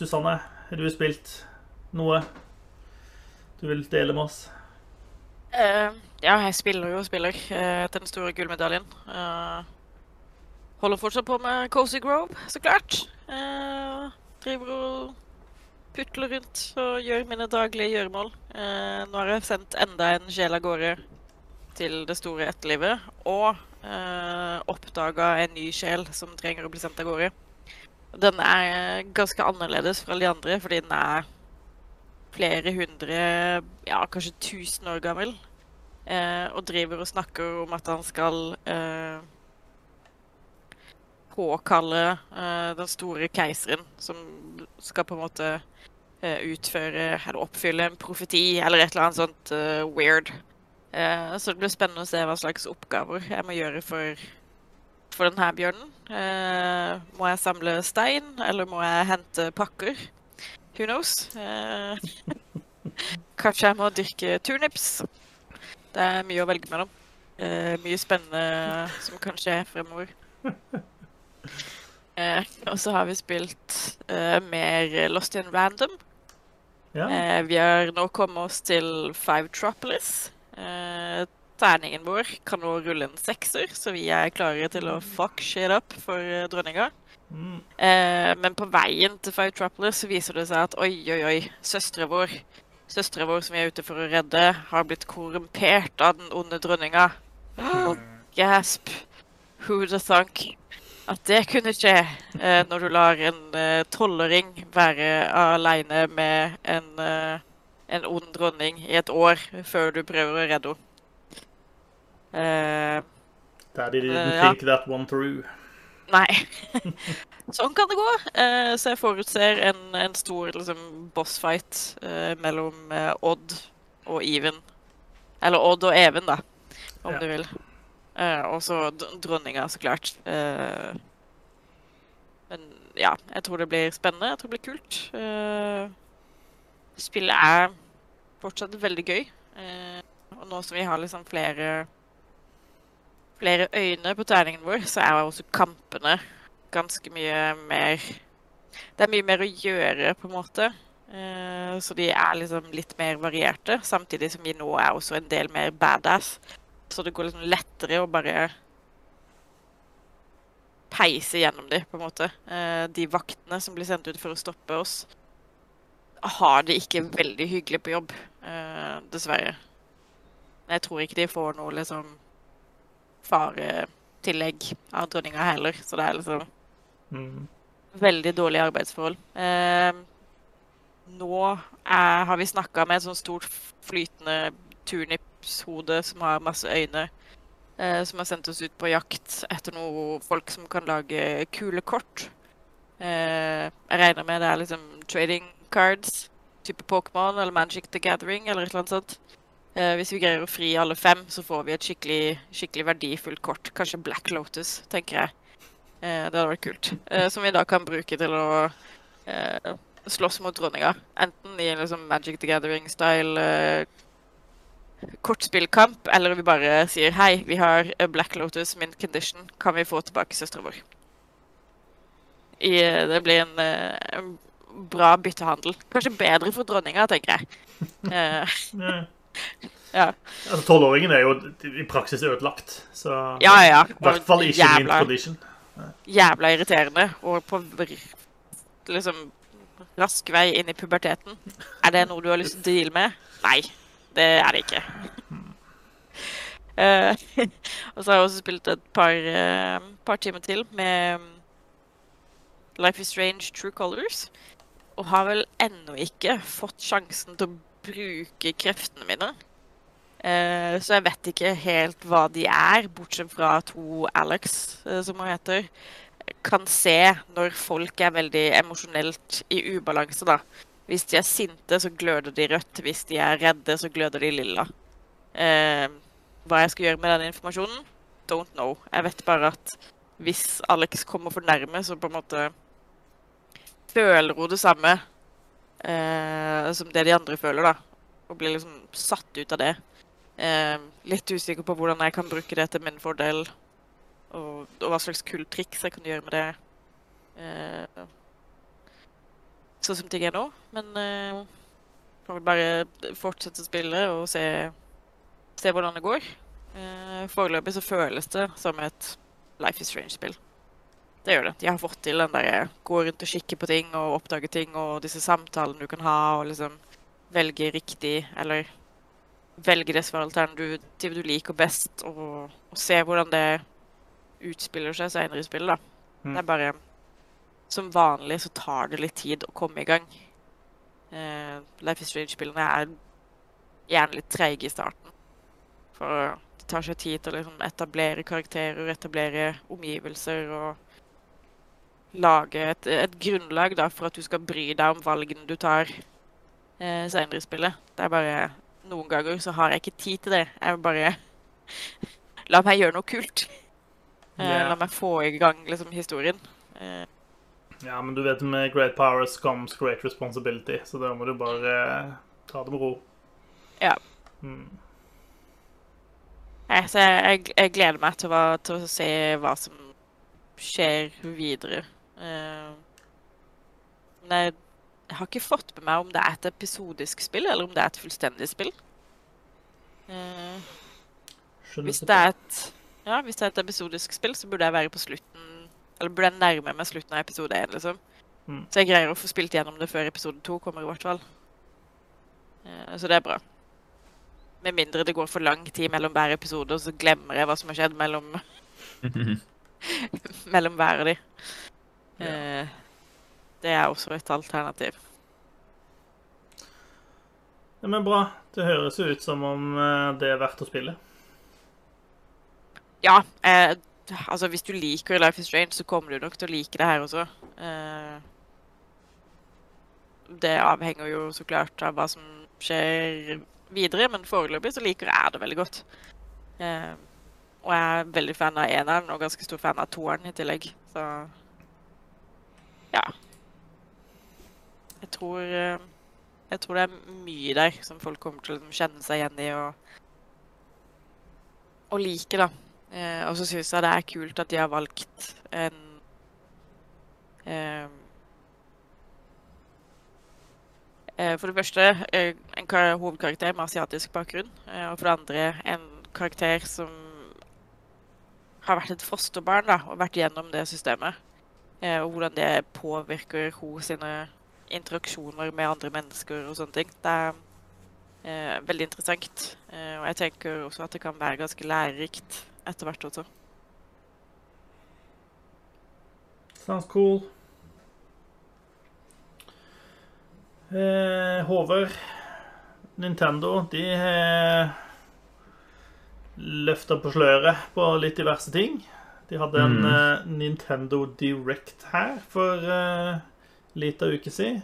Speaker 1: Susanne, har du spilt noe du vil dele med oss?
Speaker 3: Uh, ja, jeg spiller jo og spiller uh, til den store gullmedaljen. Uh, holder fortsatt på med Cozy Grove, så klart. Driver og putler rundt og gjør mine daglige gjøremål. Nå har jeg sendt enda en sjel av gårde til det store etterlivet, og uh, oppdaga en ny sjel som trenger å bli sendt av gårde. Den er ganske annerledes fra de andre, fordi den er flere hundre, ja, kanskje tusen år gammel. Eh, og driver og snakker om at han skal eh, påkalle den store keiseren, som skal på en måte utføre eller oppfylle en profeti eller et eller annet sånt weird. Eh, så det blir spennende å se hva slags oppgaver jeg må gjøre for, for denne bjørnen. Eh, må jeg samle stein, eller må jeg hente pakker? Who knows? Eh, [LAUGHS] kanskje jeg må dyrke turnips. Det er mye å velge mellom. Eh, mye spennende som kan skje fremover. Eh, og så har vi spilt eh, mer Lost in Random.
Speaker 1: Ja.
Speaker 3: vi har nå kommet oss til Five Tropolis. Eh, terningen vår kan nå rulle en sekser, så vi er klare til å fuck shit up for eh, dronninga.
Speaker 1: Mm.
Speaker 3: Eh, men på veien til Five så viser det seg at oi, oi, oi, søstera vår Søstera vår som vi er ute for å redde, har blitt korrumpert av den onde dronninga. Og gasp. Who the thunk? At det kunne skje eh, når du lar en eh, tolvåring være aleine med en eh, en ond dronning i et år før du prøver å redde henne. Uh,
Speaker 1: Daddy didn't uh, ja. think that one through.
Speaker 3: Nei. [LAUGHS] sånn kan det gå. Uh, så jeg forutser en, en stor liksom, bossfight uh, mellom Odd og Even. Eller Odd og Even, da, om ja. du vil. og så dronninga, så klart. men ja, jeg tror det blir spennende. Jeg tror det blir kult. Spillet er fortsatt veldig gøy. Eh, og nå som vi har liksom flere flere øyne på terningen vår, så er også kampene ganske mye mer Det er mye mer å gjøre, på en måte. Eh, så de er liksom litt mer varierte, samtidig som vi nå er også en del mer badass. Så det går liksom lettere å bare peise gjennom de, på en måte. Eh, de vaktene som blir sendt ut for å stoppe oss, har det ikke veldig hyggelig på jobb, uh, dessverre. Jeg tror ikke de får noe liksom faretillegg av dronninga heller, så det er liksom mm. veldig dårlige arbeidsforhold. Eh, nå er, har vi snakka med et sånt stort flytende turnipshode som har masse øyne, eh, som har sendt oss ut på jakt etter noe folk som kan lage kule kort. jeg regner med det er liksom trading cards, type Pokémon eller Magic the Gathering eller et eller annet sånt. Eh, hvis vi greier å fri alle fem, så får vi et skikkelig, skikkelig verdifullt kort. Kanskje Black Lotus, tenker jeg. Eh, det hadde vært kult. Eh, som vi da kan bruke til å slåss mot dronninga. Enten i liksom Magic the Gathering-style kortspillkamp, eller vi bare sier hei, vi har Black Lotus mint condition, kan vi få tilbake søstera vår? I, det blir en, en bra byttehandel. Kanskje bedre for dronninga, tenker jeg. [LAUGHS] Ja.
Speaker 1: Altså, Tolvåringen er jo i praksis ødelagt, så
Speaker 3: ja, ja.
Speaker 1: i hvert fall ikke jævla, min condition.
Speaker 3: Jævla irriterende. Og på liksom rask vei inn i puberteten. Er det noe du har lyst til å deale med? Nei, det er det ikke. Uh, [LAUGHS] [LAUGHS] og så har jeg også spilt et par, uh, par timer til med Life is Strange True Colors og har vel ennå ikke fått sjansen til å bruke kreftene mine. Eh, så jeg vet ikke helt hva de er, bortsett fra to Alex, eh, som hun heter. Kan se når folk er veldig emosjonelt i ubalanse, da. Hvis de er sinte, så gløder de rødt. Hvis de er redde, så gløder de lilla. Eh, hva jeg skal gjøre med den informasjonen? Don't know. Jeg vet bare at hvis Alex kommer for nærme, så på en måte føler hun det samme eh, som det de andre føler, da. Og blir liksom satt ut av det. Eh, litt usikker på hvordan jeg kan bruke det til min fordel og, og hva slags kule triks jeg kan gjøre med det. Eh, sånn som ting er nå. Men eh, får vel bare fortsette å spille og se, se hvordan det går. Eh, Foreløpig så føles det som et Life is Strange-spill. Det gjør det. De har fått til den derre gå rundt og kikke på ting og oppdage ting og disse samtalene du kan ha og liksom velge riktig, eller velge det alternativet du liker best, og, og, se hvordan det utspiller seg senere i spillet, da. Mm. Det er bare Som vanlig så tar det litt tid å komme i gang. Uh, Life is Strange-spillene er gjerne litt treige i starten. For det tar seg tid til å liksom etablere karakterer, etablere omgivelser og lage et, et, grunnlag da, for at du skal bry deg om valgene du tar eh, senere i spillet. Det er bare Noen ganger så har jeg ikke tid til det. Jeg vil bare [LAUGHS] La meg gjøre noe kult. Eh, yeah. La meg få i gang liksom, historien. Eh.
Speaker 1: Ja, men du vet med great powers comes great responsibility, så da må du bare eh, ta det med ro.
Speaker 3: Ja. Mm. Nei, så jeg, jeg, gleder meg til å, til å se hva som skjer videre. Uh, men jeg har ikke fått med meg om det er et episodisk spill, eller om det er et fullstendig spill. Uh, hvis det er et ja, hvis det er et episodisk spill, så burde jeg være på slutten Eller burde jeg nærme meg slutten av episode 1, liksom. Mm. Så jeg greier å få spilt gjennom det før episode 2 kommer, i hvert fall. Uh, så det er bra. Med mindre det går for lang tid mellom hver episode, og så glemmer jeg hva som har skjedd mellom [LAUGHS] [LAUGHS] mellom hver av de. Ja. Eh, det er også et alternativ.
Speaker 1: Ja, men bra. Det høres jo ut som om eh, det er verdt å spille.
Speaker 3: Ja. Eh, altså, hvis du liker Life is Strange, så kommer du nok til å like det her også. Eh, det avhenger jo så klart av hva som skjer videre, men foreløpig så liker jeg det veldig godt. Eh, og jeg er veldig fan av eneren og ganske stor fan av toeren i tillegg. Så ja. Jeg tror, eh, jeg tror det er mye der som folk kommer til å kjenne seg igjen i og, og like, da. Eh, og så syns jeg det er kult at de har valgt en eh, For det første en hovedkarakter med asiatisk bakgrunn. Og for det andre en karakter som har vært et fosterbarn da, og vært gjennom det systemet. Eh, og hvordan det påvirker hos sine interaksjoner med andre mennesker og sånne ting. Det er eh, veldig interessant. Eh, og jeg tenker også at det kan være ganske lærerikt etter hvert også.
Speaker 1: Sounds cool. Eh, Håvard, Nintendo, de har løfta på sløret på litt diverse ting. De hadde en mm. uh, Nintendo Direct her for uh, lita av uke siden.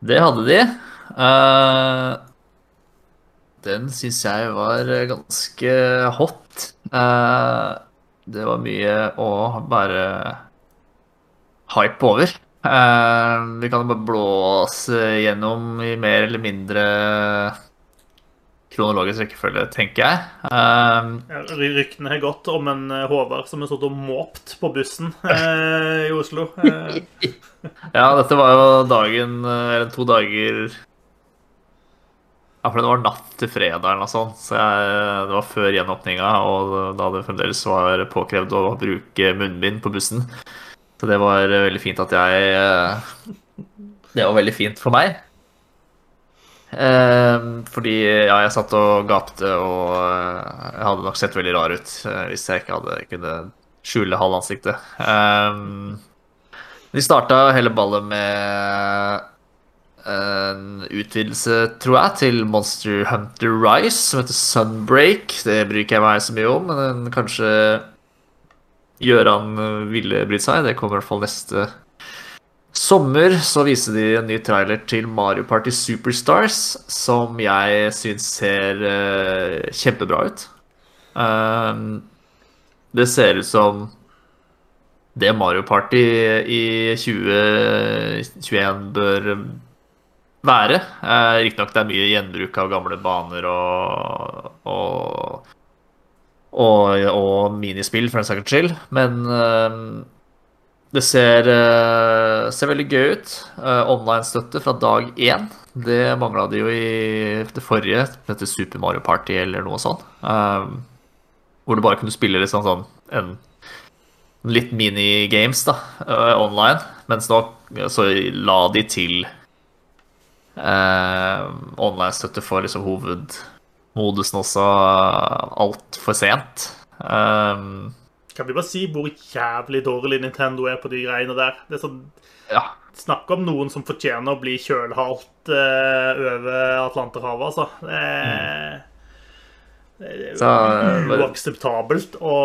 Speaker 2: Det hadde de. Uh, den syns jeg var ganske hot. Uh, det var mye å bare hype over. Vi kan bare blåse gjennom i mer eller mindre kronologisk rekkefølge, tenker jeg. Um,
Speaker 1: ja, ryktene har gått om en uh, Håvard som har stått og måpt på bussen uh, [LAUGHS] i Oslo. Uh. [LAUGHS]
Speaker 2: ja, dette var jo dagen Eller to dager Ja, for det var natt til fredag eller noe sånt. Så jeg, det var før gjenåpninga, og da det fremdeles var påkrevd å bruke munnbind på bussen. Så det var veldig fint at jeg Det var veldig fint for meg. Eh, fordi ja, jeg satt og gapte, og eh, jeg hadde nok sett veldig rar ut eh, hvis jeg ikke hadde kunne skjule halve ansiktet. Eh, de starta hele ballet med en utvidelse, tror jeg, til Monster Hunter Rise, som heter Sunbreak. Det bryr ikke jeg meg så mye om, men kanskje Gjøran ville brydd seg. Det kommer i hvert fall neste sommer så viste de en ny trailer til Mario Party Superstars, som jeg syns ser uh, kjempebra ut. Um, det ser ut som det Mario Party i 2021 bør være. Uh, Riktignok det er mye gjenbruk av gamle baner og, og og, og minispill for en saks skyld, men eh, det ser, eh, ser veldig gøy ut. Eh, Online-støtte fra dag én. Det mangla det jo i det forrige, dette Super Mario Party eller noe sånt. Eh, hvor du bare kunne spille liksom sånn en litt minigames da, online. Mens nå så la de til eh, online-støtte for liksom hovedmodusen også altfor sent. Um,
Speaker 1: Kan vi bare si hvor jævlig dårlig Nintendo er på de greiene der? Det er sånn
Speaker 2: ja.
Speaker 1: Snakk om noen som fortjener å bli kjølhalt uh, over Atlanterhavet, altså. Det er, det er
Speaker 2: Så, eh,
Speaker 1: uakseptabelt å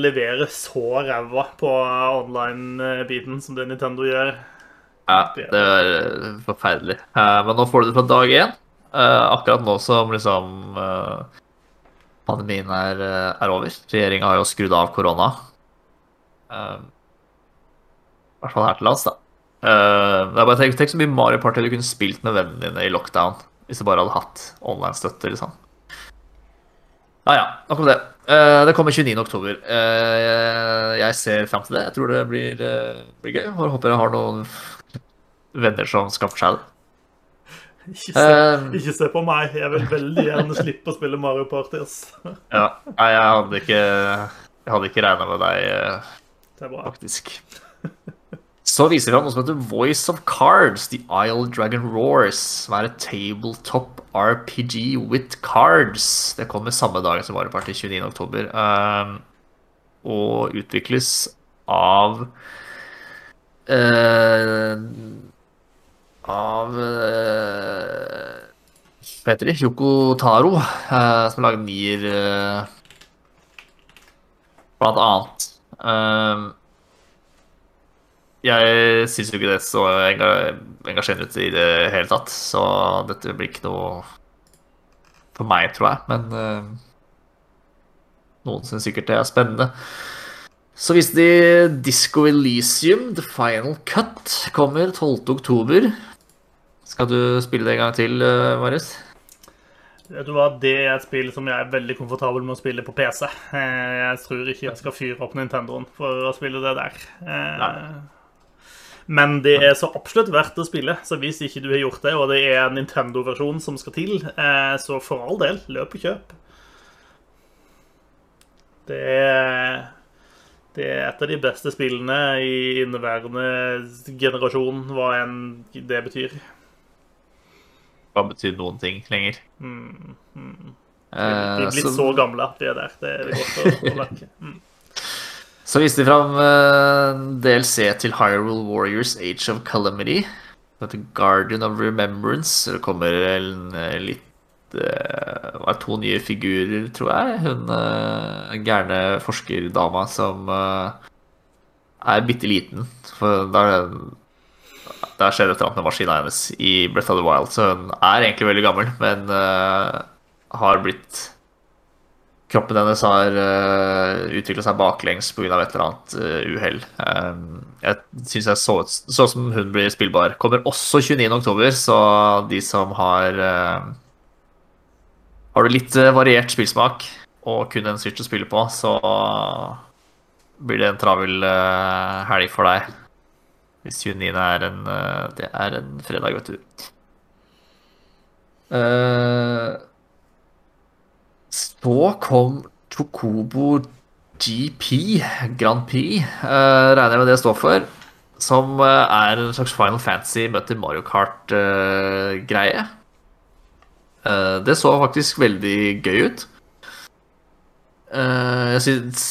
Speaker 1: levere så ræva på online-biten som det Nintendo gjør.
Speaker 2: Ja, det er eh, forferdelig. Men nå får du det fra dag én. Akkurat nå som liksom pandemien er, eh, er over. Regjeringa har jo skrudd av korona. Eh, I hvert fall her til lands, da. Uh, er bare tenk, tenk så mye Mario Party du kunne spilt med vennene dine i lockdown hvis du bare hadde hatt online-støtte. liksom. Ja, ja, nok om det. Uh, det kommer 29. oktober. Eh, jeg ser fram til det. Jeg tror det blir, blir gøy. Jeg håper jeg har noen venner som skaffer seg det.
Speaker 1: Ikke se,
Speaker 2: Eh,
Speaker 1: ikke se på meg. Jeg vil veldig gjerne slippe å spille Mario Party. ass.
Speaker 2: Ja, nei, jeg hadde ikke, jeg hadde ikke regna med deg,
Speaker 1: Det er bra.
Speaker 2: faktisk. [LAUGHS] Så viser vi fram noe som heter Voice of Cards, The Isle Dragon Roars, som er et tabletop RPG with cards. Det kommer samme dag som Mario Party 29. oktober. Um, og utvikles av eh, Av eh, Hva heter de? Yoko Taro, eh, som lager Nier eh, blant annet. Um, jeg syns jo ikke det så enga- engasjerende ut i det hele tatt, så dette blir ikke noe for meg, tror jeg. Men noen syns sikkert det er spennende. Så viste de Disco Elysium, The Final Cut, kommer 12. Skal du spille det en gang til, eh, Marius?
Speaker 1: Vet du hva, Det er et spill som jeg er veldig komfortabel med å spille på PC. Eh, Jeg tror ikke jeg skal fyre opp Nintendoen for å spille det der. Eh,
Speaker 2: Nei.
Speaker 1: Men det er så absolutt verdt å spille, så hvis ikke du har gjort det, og det er en Nintendo-versjon som skal til, så for all del, løp og kjøp. Det er det er et av de beste spillene i inneværende generasjon, hva enn det betyr.
Speaker 2: Hva betyr noen ting lenger?
Speaker 1: Mm, mm.
Speaker 2: Eh,
Speaker 1: Vi er blitt så gamle at vi er der. Det er godt å, å [LAUGHS] merke. Mm.
Speaker 2: Så viste de fram uh, DLC til Hyrule Warriors Age of Calamity. Det heter Guardian of Remembrance. Det kommer en eh, litt eh, Det var to nye figurer, tror jeg. Hun uh, gærne forskerdama som uh, er bitte liten. For der, der skjer et eller annet med maskina hennes i Breath of the Wild. Så hun er egentlig veldig gammel, men uh, har blitt Kroppen hennes har uh, utvikla seg baklengs pga. et eller annet uh, uhell. Um, jeg syns jeg så ut så som hun blir spillbar. Kommer også 29.10, så de som har uh, Har du litt variert spillsmak og kun en Switch å spille på, så blir det en travel helg for deg. Hvis 29. er en uh, Det er en fredag, vet du. Uh, så kom Chocobo GP, Grand Prix, uh, regner jeg med det står for, som uh, er en slags Final Fantasy møter Mario Kart-greie. Eh, det så faktisk veldig gøy ut. Eh, jeg syns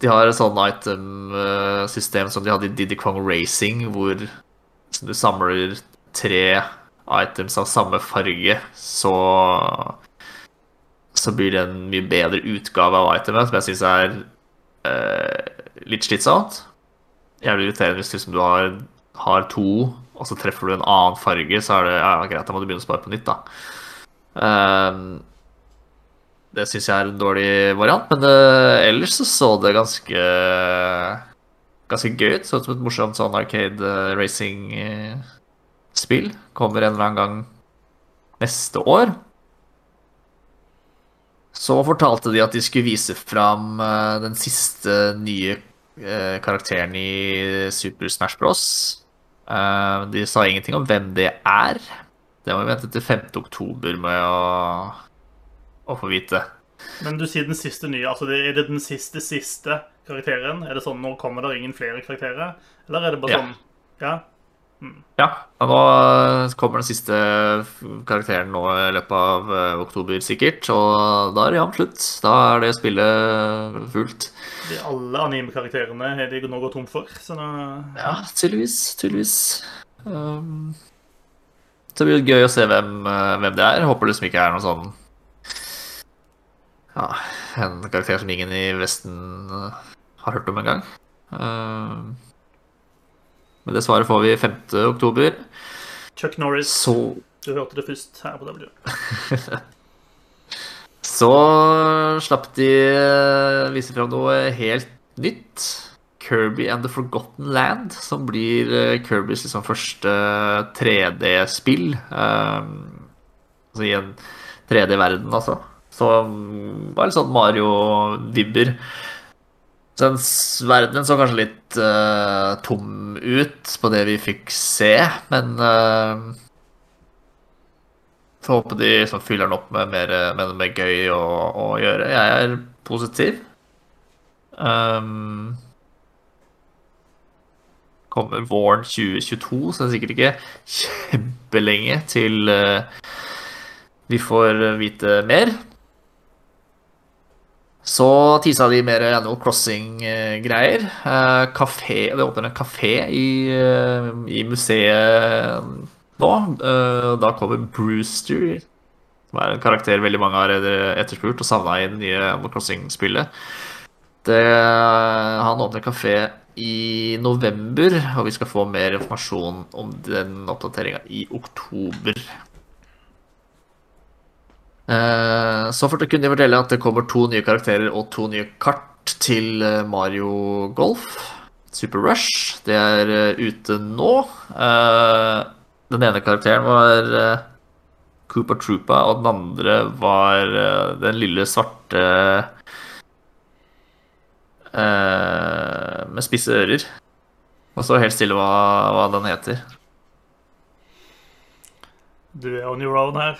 Speaker 2: de har et sånn item-system som de hadde i Diddy Kong Racing, hvor du samler tre items av samme farge, så så blir det en mye bedre utgave av itemet, som jeg syns er eh, litt slitsomt. Jævlig irriterende hvis liksom, du har, har to, og så treffer du en annen farge, så er det ja, greit, da må du begynne å spare på nytt, da. Eh, det syns jeg er en dårlig variant, men uh, ellers så så det ganske ganske gøy ut. Så ut som et morsomt sånn arcade eh, racing-spill. Kommer en eller annen gang neste år. Så fortalte de at de skulle vise fram eh, den siste nye eh, karakteren i Super Smash Bros. Eh, De sa ingenting om hvem det er. Det må vi vente til 5. oktober med å, å få vite.
Speaker 1: Men du sier den siste nye. altså Er det den siste siste karakteren? Er det sånn nå kommer det ingen flere karakterer? Eller er det bare
Speaker 2: Ja.
Speaker 1: sånn Ja.
Speaker 2: Ja, og nå kommer den siste karakteren nå i løpet av eh, oktober, sikkert. Og da er det jevnt slutt. Da er det spillet fullt.
Speaker 1: De, alle anime-karakterene har de nå gått tom for. Så nå
Speaker 2: Ja, tydeligvis. Tydeligvis. Um, så det blir gøy å se hvem, eh, hvem det er. Håper liksom ikke er noe sånn Ja, en karakter som ingen i Vesten eh, har hørt om engang. Uh, men det svaret får vi 5. oktober.
Speaker 1: Chuck Norris,
Speaker 2: Så
Speaker 1: du hørte det først her på W. [LAUGHS]
Speaker 2: Så slapp de eh, vise fram noe helt nytt. Kirby and the Forgotten Land, som blir Kirbys liksom første 3D-spill. Um, altså i en 3D-verden, altså. Så bare litt sånn Mario-vibber. Så den verdenen så kanskje litt uh, tom ut på det vi fikk se, men uh, Får håpe de så fyller den opp med mer, med mer gøy å, å gjøre. Jeg er positiv. Um, kommer våren 2022, så det er sikkert ikke kjempelenge til uh, vi får vite mer. Så tisa de mer Animal Crossing-greier. Uh, kafé, det åpner en kafé i, eh, i museet nå. Eh, da kommer Brewster, som er en karakter veldig mange har etterspurt og savna i det nye Animal Crossing-spillet. Han åpner kafé i november, og vi skal få mer informasjon om den oppdateringa i oktober. Eh, Så kunne de fortelle at det kommer to nye karakterer og to nye kart til eh, Mario Golf. Super Rush. Det er eh, ute nå. Den ene karakteren var Koopa Troopa, og den andre var den lille svarte med spisse ører. Og så helt stille hva, hva den heter.
Speaker 1: Du er on your own her.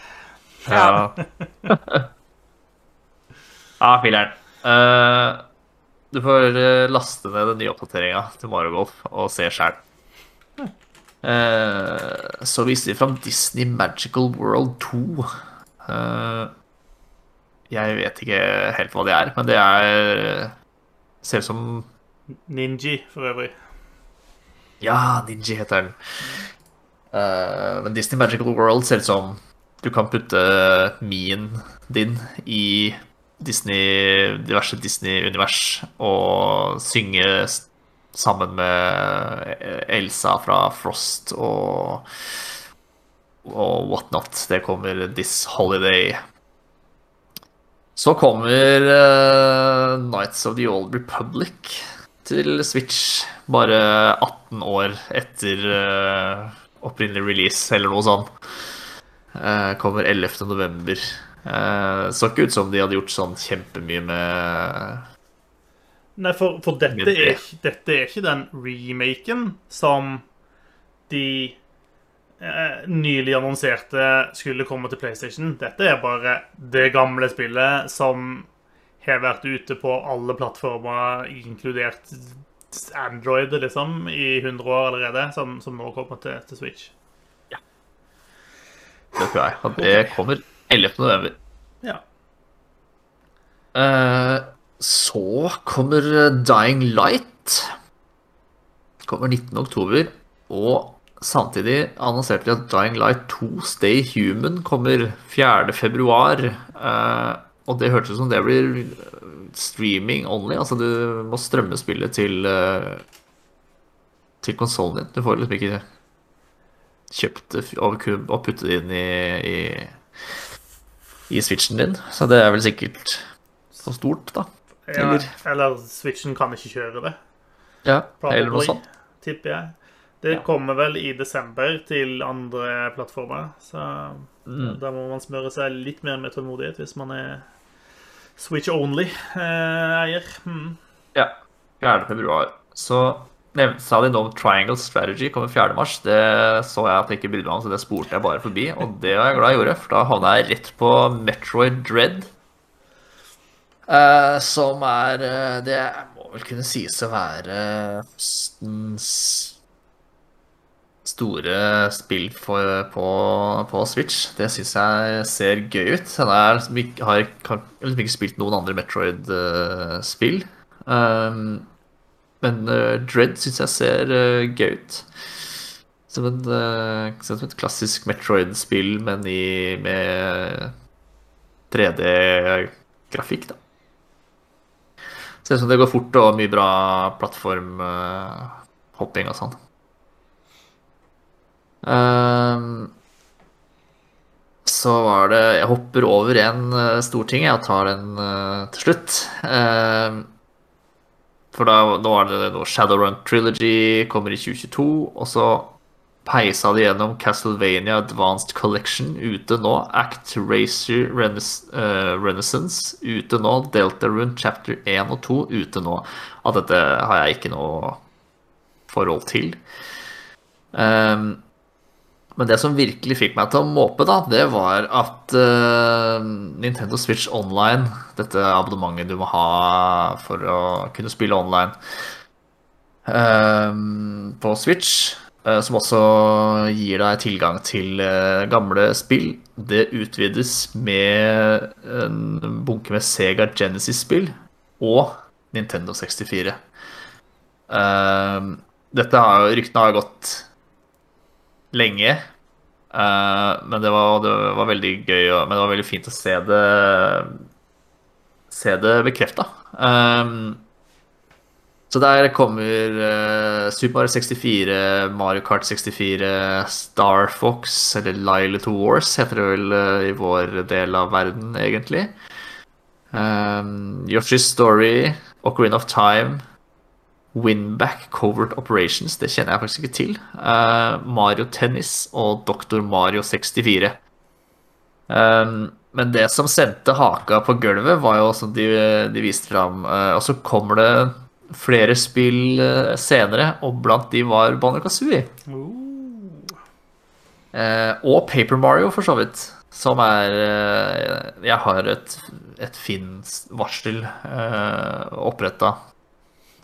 Speaker 2: Ja. ja, [LAUGHS] filler'n. Uh, du får eh, laste ned den nye oppdateringa til Mario Golf og se sjæl. Uh, så viser de fram Disney Magical World 2. Uh, jeg vet ikke helt hva det er, men det er Ser ut som
Speaker 1: Ninji, for øvrig.
Speaker 2: Ja, Ninji heter den. Uh, men Disney Magical World ser ut som du kan putte min din i Disney, diverse Disney-univers og synge sammen med Elsa fra Frost og, og whatnot. Det kommer this holiday. Så kommer uh, Knights of the Old Republic til Switch bare 18 år etter uh, opprinnelig release, eller noe sånt. Eh, kommer 11. november. Eh, så ikke ut som de hadde gjort sånn kjempemye med
Speaker 1: Nei, for, for dette,
Speaker 2: det.
Speaker 1: er, dette er ikke den remaken som de eh, nylig annonserte skulle komme til PlayStation. Dette er bare det gamle spillet som har vært ute på alle plattformer, inkludert Android, liksom, i 100 år allerede, som, som nå kommer til, til Switch.
Speaker 2: Det tror jeg. Og det kommer 11. november.
Speaker 1: Ja.
Speaker 2: Uh, så kommer Dying Light. Kommer 19. oktober. Og samtidig annonserte de at Dying Light 2 Stay Human kommer 4. februar. Uh, og det hørtes ut som det blir streaming only. Altså du må strømme spillet til uh, til konsollen din. Du får liksom ikke kjøpt det f- og puttet inn i, i, i switchen din. Så det er vel sikkert for stort, da.
Speaker 1: ja.
Speaker 2: Eller-
Speaker 1: Eller Switchen kan ikke kjøre det.
Speaker 2: Ja, eller noe sånt.
Speaker 1: tipper jeg. Det
Speaker 2: Ja.
Speaker 1: kommer vel i desember til andre plattformer, så
Speaker 2: Mm.
Speaker 1: da må man smøre seg litt mer med tålmodighet hvis man er Switch Only-eier. Mm.
Speaker 2: Ja. 4. februar. Så nevnte sa de nå om Triangle Strategy kommer 4. mars. Det så jeg at jeg ikke brydde meg om, så det spurte jeg bare forbi. Og det var jeg glad jeg gjorde, for da havna jeg rett på Metroid Dread. Uh, som er uh, Det må vel kunne sies å være høstens store spill for, på, på Switch. Det syns jeg ser gøy ut. Jeg har liksom ikke, har, har liksom ikke spilt noen andre Metroid-spill. Um, men uh, Dread syns jeg ser uh, gøy ut. Som, en, uh, som et klassisk Metroid-spill, men i, med 3D-grafikk, da. Ser ut som det går fort og mye bra plattformhopping og sånn. Um, så var det Jeg hopper over en uh, storting og tar den uh, til slutt. Um, for da nå er det noe Shadowrun Trilogy kommer i 2022, og så peisa de gjennom Castlevania Advanced Collection ute nå. Act Racer Renaissance, uh, Renaissance ute nå. Delta Rune Chapter 1 og 2 ute nå. At dette har jeg ikke noe forhold til. Um, men det som virkelig fikk meg til å måpe, da, det var at uh, Nintendo Switch Online, dette abonnementet du må ha for å kunne spille online uh, på Switch, uh, som også gir deg tilgang til gamle spill, det utvides med en bunke med Sega Genesis-spill og Nintendo 64. dette har, ryktene har gått lenge. Uh, men det var, det var, veldig gøy og, Men det var veldig fint å se det Se det bekrefta. Um, så der kommer uh, Super Mario 64, Mario Kart 64, Star Fox, eller Lyle to Wars heter det vel uh, i vår del av verden, egentlig. Um, Yoshi's Story, Ocarina of Time, Winback Covert Operations, det kjenner jeg faktisk ikke til. Uh, Mario Tennis og Dr. Mario 64. Um, men det som sendte haka på gulvet, var jo som de, de viste fram. Uh, og så kommer det flere spill uh, senere, og blant de var Banner Kazooie. og Paper Mario, for så vidt. Som er Jeg har et, et Finn-varsel uh, oppretta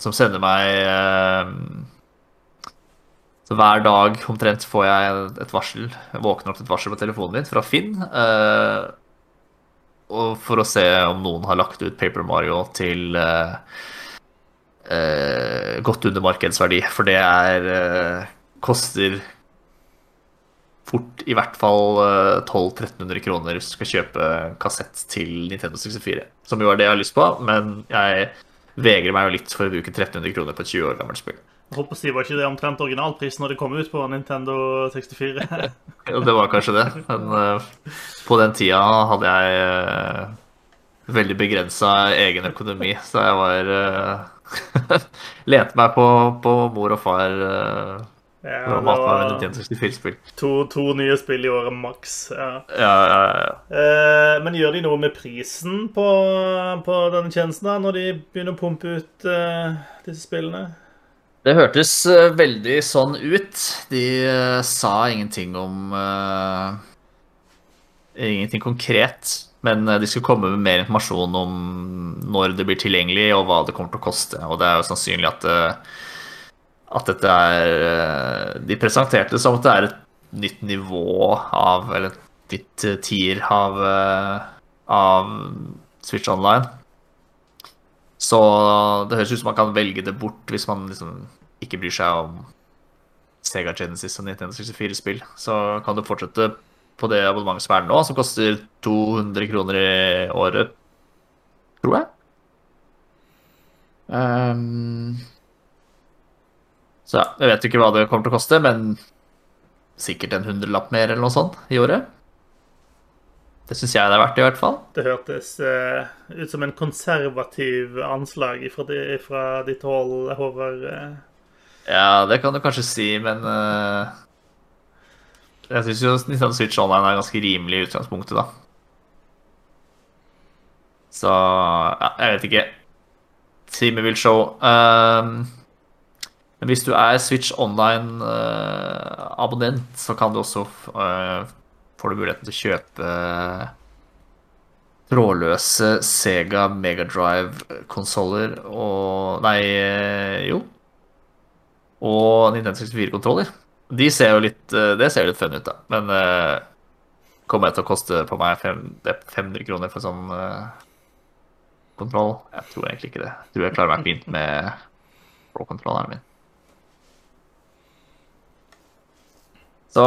Speaker 2: som sender meg eh, Så hver dag omtrent får jeg et varsel. Jeg våkner opp til et varsel på telefonen min fra Finn. Eh, og for å se om noen har lagt ut Paper Mario til eh, godt under markedsverdi. For det er Koster fort i hvert fall 1200-1300 kroner hvis du skal kjøpe kassett til Nintendo 64. Som jo er det jeg har lyst på, men jeg vegrer meg jo litt for å bruke 1300 kroner på et 20 år gammelt spill.
Speaker 1: Jeg håper å si, Var ikke det omtrent originalpris når det kom ut på Nintendo 64? [LAUGHS]
Speaker 2: jo, det var kanskje det. Men uh, [LAUGHS] på den tida hadde jeg uh, veldig begrensa egen økonomi, så jeg var uh, [LAUGHS] Lente meg på, på, mor og far ja, det var
Speaker 1: to, to, nye spill i året maks. Ja.
Speaker 2: Ja, ja, ja,
Speaker 1: eh, men gjør de noe med prisen på, på denne tjenesten da, når de begynner å pumpe ut eh, disse spillene?
Speaker 2: Det hørtes uh, veldig sånn ut. De uh, sa ingenting om uh, Ingenting konkret. Men de skulle komme med mer informasjon om når det blir tilgjengelig, og hva det kommer til å koste. Og det er jo sannsynlig at at dette er eh, De presenterte det som at det er et nytt nivå av Eller et nytt eh, tier av, eh, av Switch Online. Så det høres ut som man kan velge det bort hvis man liksom ikke bryr seg om Sega Genesis og Nintendo 64-spill. Så kan du fortsette på det abonnementet som er nå, som koster 200 kroner i året, tror jeg. Um, så ja, jeg vet ikke hva det kommer til å koste, men sikkert en hundrelapp mer eller noe sånt i året. Det syns jeg det er verdt, i hvert fall.
Speaker 1: Det hørtes uh, ut som en konservativ anslag fra, de, fra ditt hold, Håvard. Uh.
Speaker 2: Ja, det kan du kanskje si, men uh, Jeg syns jo Nintendo Switch Online er ganske rimelig i utgangspunktet, da. Så ja, jeg vet ikke. Time will show. Um, men hvis du er Switch Online-abonnent, så kan du også uh, får du muligheten til å kjøpe trådløse Sega Megadrive-konsoller og Nei, eh, jo. Og Nintendo 64-kontroller. De ser jo litt Det ser jo litt fun ut, da. Men uh, kommer det til å koste på meg 500 kroner for sånn uh, kontroll? Jeg tror egentlig ikke det. Jeg tror jeg klarer meg fint med pro-kontrolleren min. Så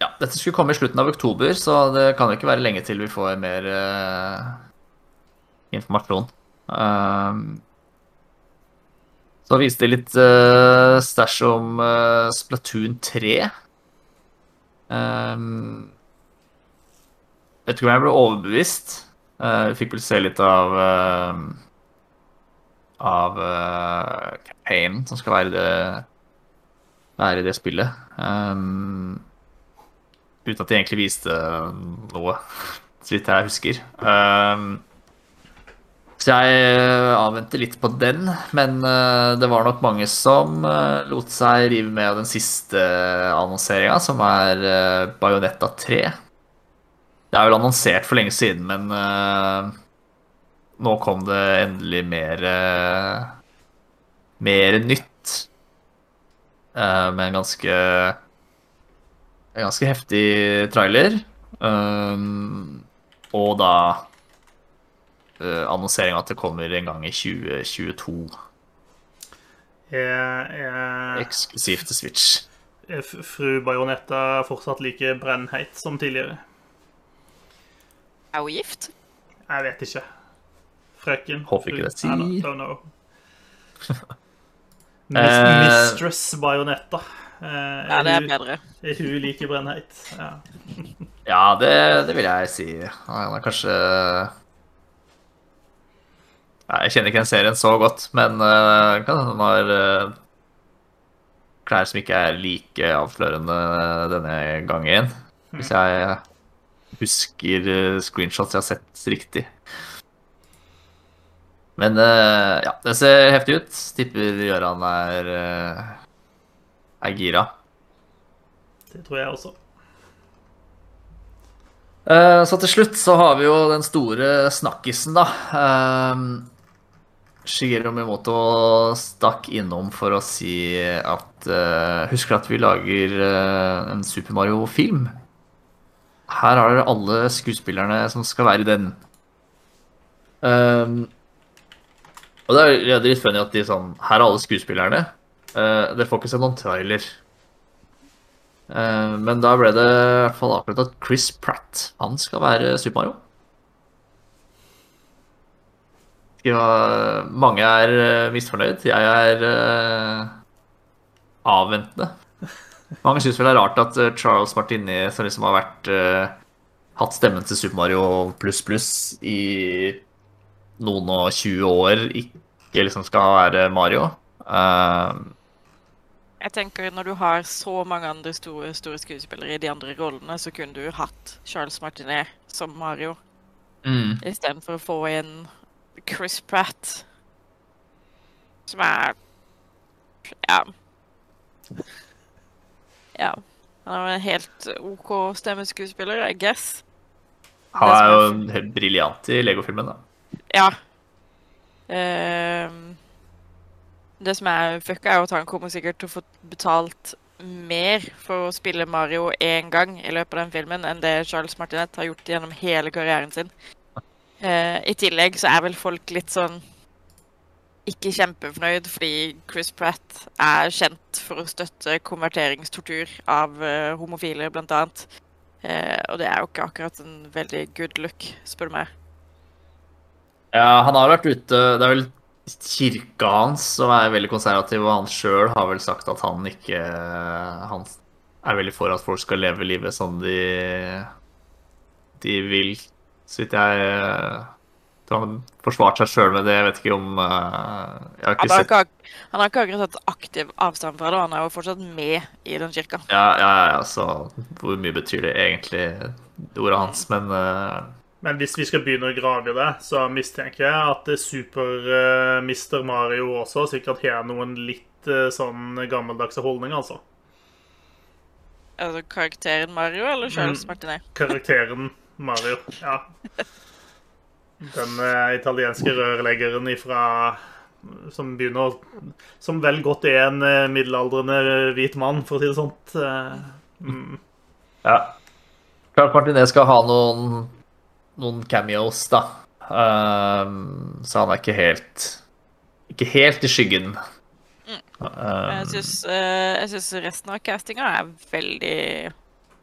Speaker 2: ja, dette skulle komme i slutten av oktober, så det kan jo ikke være lenge til vi får mer uh, informasjon. Um, så viste de litt uh, stæsj om uh, Splatoon 3. Um, vet ikke om jeg ble overbevist. Uh, vi fikk vel se litt av uh, av uh, campaignen som skal være det, være i det spillet. Um, uten at de egentlig viste noe, [LAUGHS] så vidt jeg husker. Um, så jeg avventer litt på den, men uh, det var nok mange som uh, lot seg rive med av den siste annonseringa, som er Bajonetta 3. Det er vel annonsert for lenge siden, men nå kom det endelig mer Mer nytt. Med en ganske en ganske heftig trailer. Um, og da uh, annonsering at det kommer en gang i 2022.
Speaker 1: Er, er,
Speaker 2: Eksklusivt til Switch.
Speaker 1: Fru Bajonetta fortsatt like brennheit som tidligere?
Speaker 3: Er hun gift?
Speaker 1: Jeg vet ikke. Frøken.
Speaker 2: Håper ikke det.
Speaker 1: Si. [LAUGHS] I. Mistress Bajonetta.
Speaker 3: Eh, ja, det er bedre.
Speaker 1: Er hun like brennheit? Ja,
Speaker 2: ja det, det, vil jeg si. Han er kanskje Jeg kjenner ikke den serien så godt, men uh, kan hende han har uh, klær som ikke er like avslørende denne gangen. Hvis mm. jeg husker screenshots jeg har sett riktig. Men uh, ja, det ser heftig ut. Tipper Gøran er er gira.
Speaker 1: Det tror jeg også.
Speaker 2: Uh, så til slutt så har vi jo den store snakkisen, da. Uh, Shigeru Mimoto stakk innom for å si at uh, Husker at vi lager en Super Mario-film? Her har dere alle skuespillerne som skal være i den. Um, og det er litt funny at de sånn Her er alle skuespillerne. Uh, dere får ikke se noen trailer. Uh, men da ble det i hvert fall akkurat at Chris Pratt han skal være Super Mario. Ja, mange er uh, misfornøyd. Jeg er uh, avventende. Mange syns vel det er rart at Charles Martini, som liksom har vært hatt stemmen til Super Mario pluss pluss i noen og 20 år, ikke liksom skal være Mario. Uh,
Speaker 3: jeg tenker Når du har så mange andre store, store skuespillere i de andre rollene, så kunne du hatt Charles Martinet som Mario mm. istedenfor å få inn Chris Pratt, som er Ja. Ja. Han er en helt OK stemmeskuespiller, I guess.
Speaker 2: Han er jo helt briljant i Lego-filmen, da.
Speaker 3: Ja. Uh, det som er fucka, er at han kommer sikkert til å få betalt mer for å spille Mario én gang i løpet av den filmen enn det Charles Martinet har gjort gjennom hele karrieren sin. Uh, I tillegg så er vel folk litt sånn ikke kjempefornøyd fordi Chris Pratt er kjent for å støtte konverteringstortur av uh, homofile, blant annet. Uh, og det er jo ikke akkurat en veldig good look, spør du meg.
Speaker 2: Ja, han har vært ute Det er vel kirka hans, som er veldig konservativ, og han sjøl har vel sagt at han ikke Han er veldig for at folk skal leve livet som de, de vil, så vidt jeg tror han forsvarte seg sjøl med det. Jeg vet ikke om uh, Jeg har ikke
Speaker 3: han
Speaker 2: sett ikke,
Speaker 3: Han har ikke akkurat tatt aktiv avstand fra det, han er jo fortsatt med i den kirka.
Speaker 2: Ja, ja, ja, så hvor mye betyr det egentlig, det ordet hans? Men uh,
Speaker 1: Men hvis vi skal begynne å grave i det, så mistenker jeg at det Super uh, Mr. Mario også sikkert har noen litt uh, sånn gammeldagse holdninger, altså.
Speaker 3: Altså karakteren Mario eller Charles
Speaker 1: Mm.
Speaker 3: Martinet?
Speaker 1: Karakteren Mario, ja. Den uh, italienske rørleggeren ifra som begynner å Som vel godt er en uh, middelaldrende uh, hvit mann, for å si det sånt. Uh, mm.
Speaker 2: Ja. Klart Martinet skal ha noen, noen cameos, da. Um, så han er ikke helt Ikke helt i skyggen.
Speaker 3: Jeg
Speaker 2: Um,
Speaker 3: eh, jeg syns resten av castinga er veldig,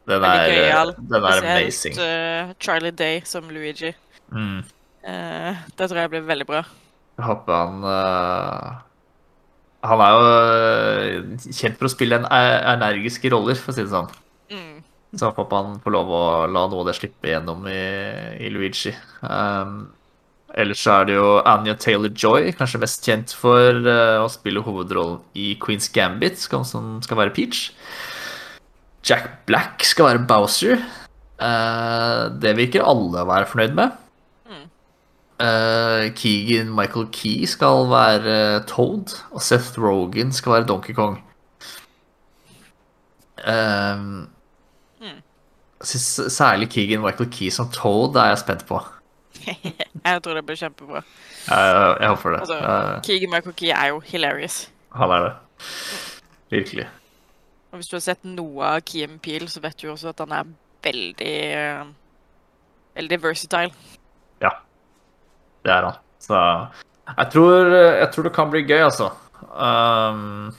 Speaker 2: den
Speaker 3: veldig
Speaker 2: er,
Speaker 3: gøyal.
Speaker 2: den er amazing.
Speaker 3: Eh, Charlie Day som Luigi.
Speaker 2: Mm.
Speaker 3: Uh, det tror jeg blir veldig bra.
Speaker 2: Jeg håper han uh, Han er jo uh, kjent for å spille en energiske roller, for å si det sånn. Så han får lov å la noe av det slippe gjennom i, i Luigi. Um, ellers så er det jo Anja Taylor-Joy, kanskje mest kjent for uh, å spille hovedrollen i Queen's Gambit, skal, som skal være Peach. Jack Black skal være Bowser. Uh, det virker alle å være fornøyd med.
Speaker 3: Mm.
Speaker 2: Uh, Keegan Michael Key skal være Toad, og Seth Rogan skal være Donkey Kong. Jeg synes særlig Keegan Michael Key som Toad er jeg spent på. [LAUGHS]
Speaker 3: jeg tror det blir kjempebra.
Speaker 2: Jeg, jeg håper det.
Speaker 3: Altså, Keegan Michael Key er jo hilarious.
Speaker 2: han er det. Virkelig.
Speaker 3: Og hvis du har sett noe av Key Peel, så vet du jo også at han er veldig eh, Veldig versatile.
Speaker 2: Ja. Det er han. Så jeg tror, jeg tror det kan bli gøy, altså. Um,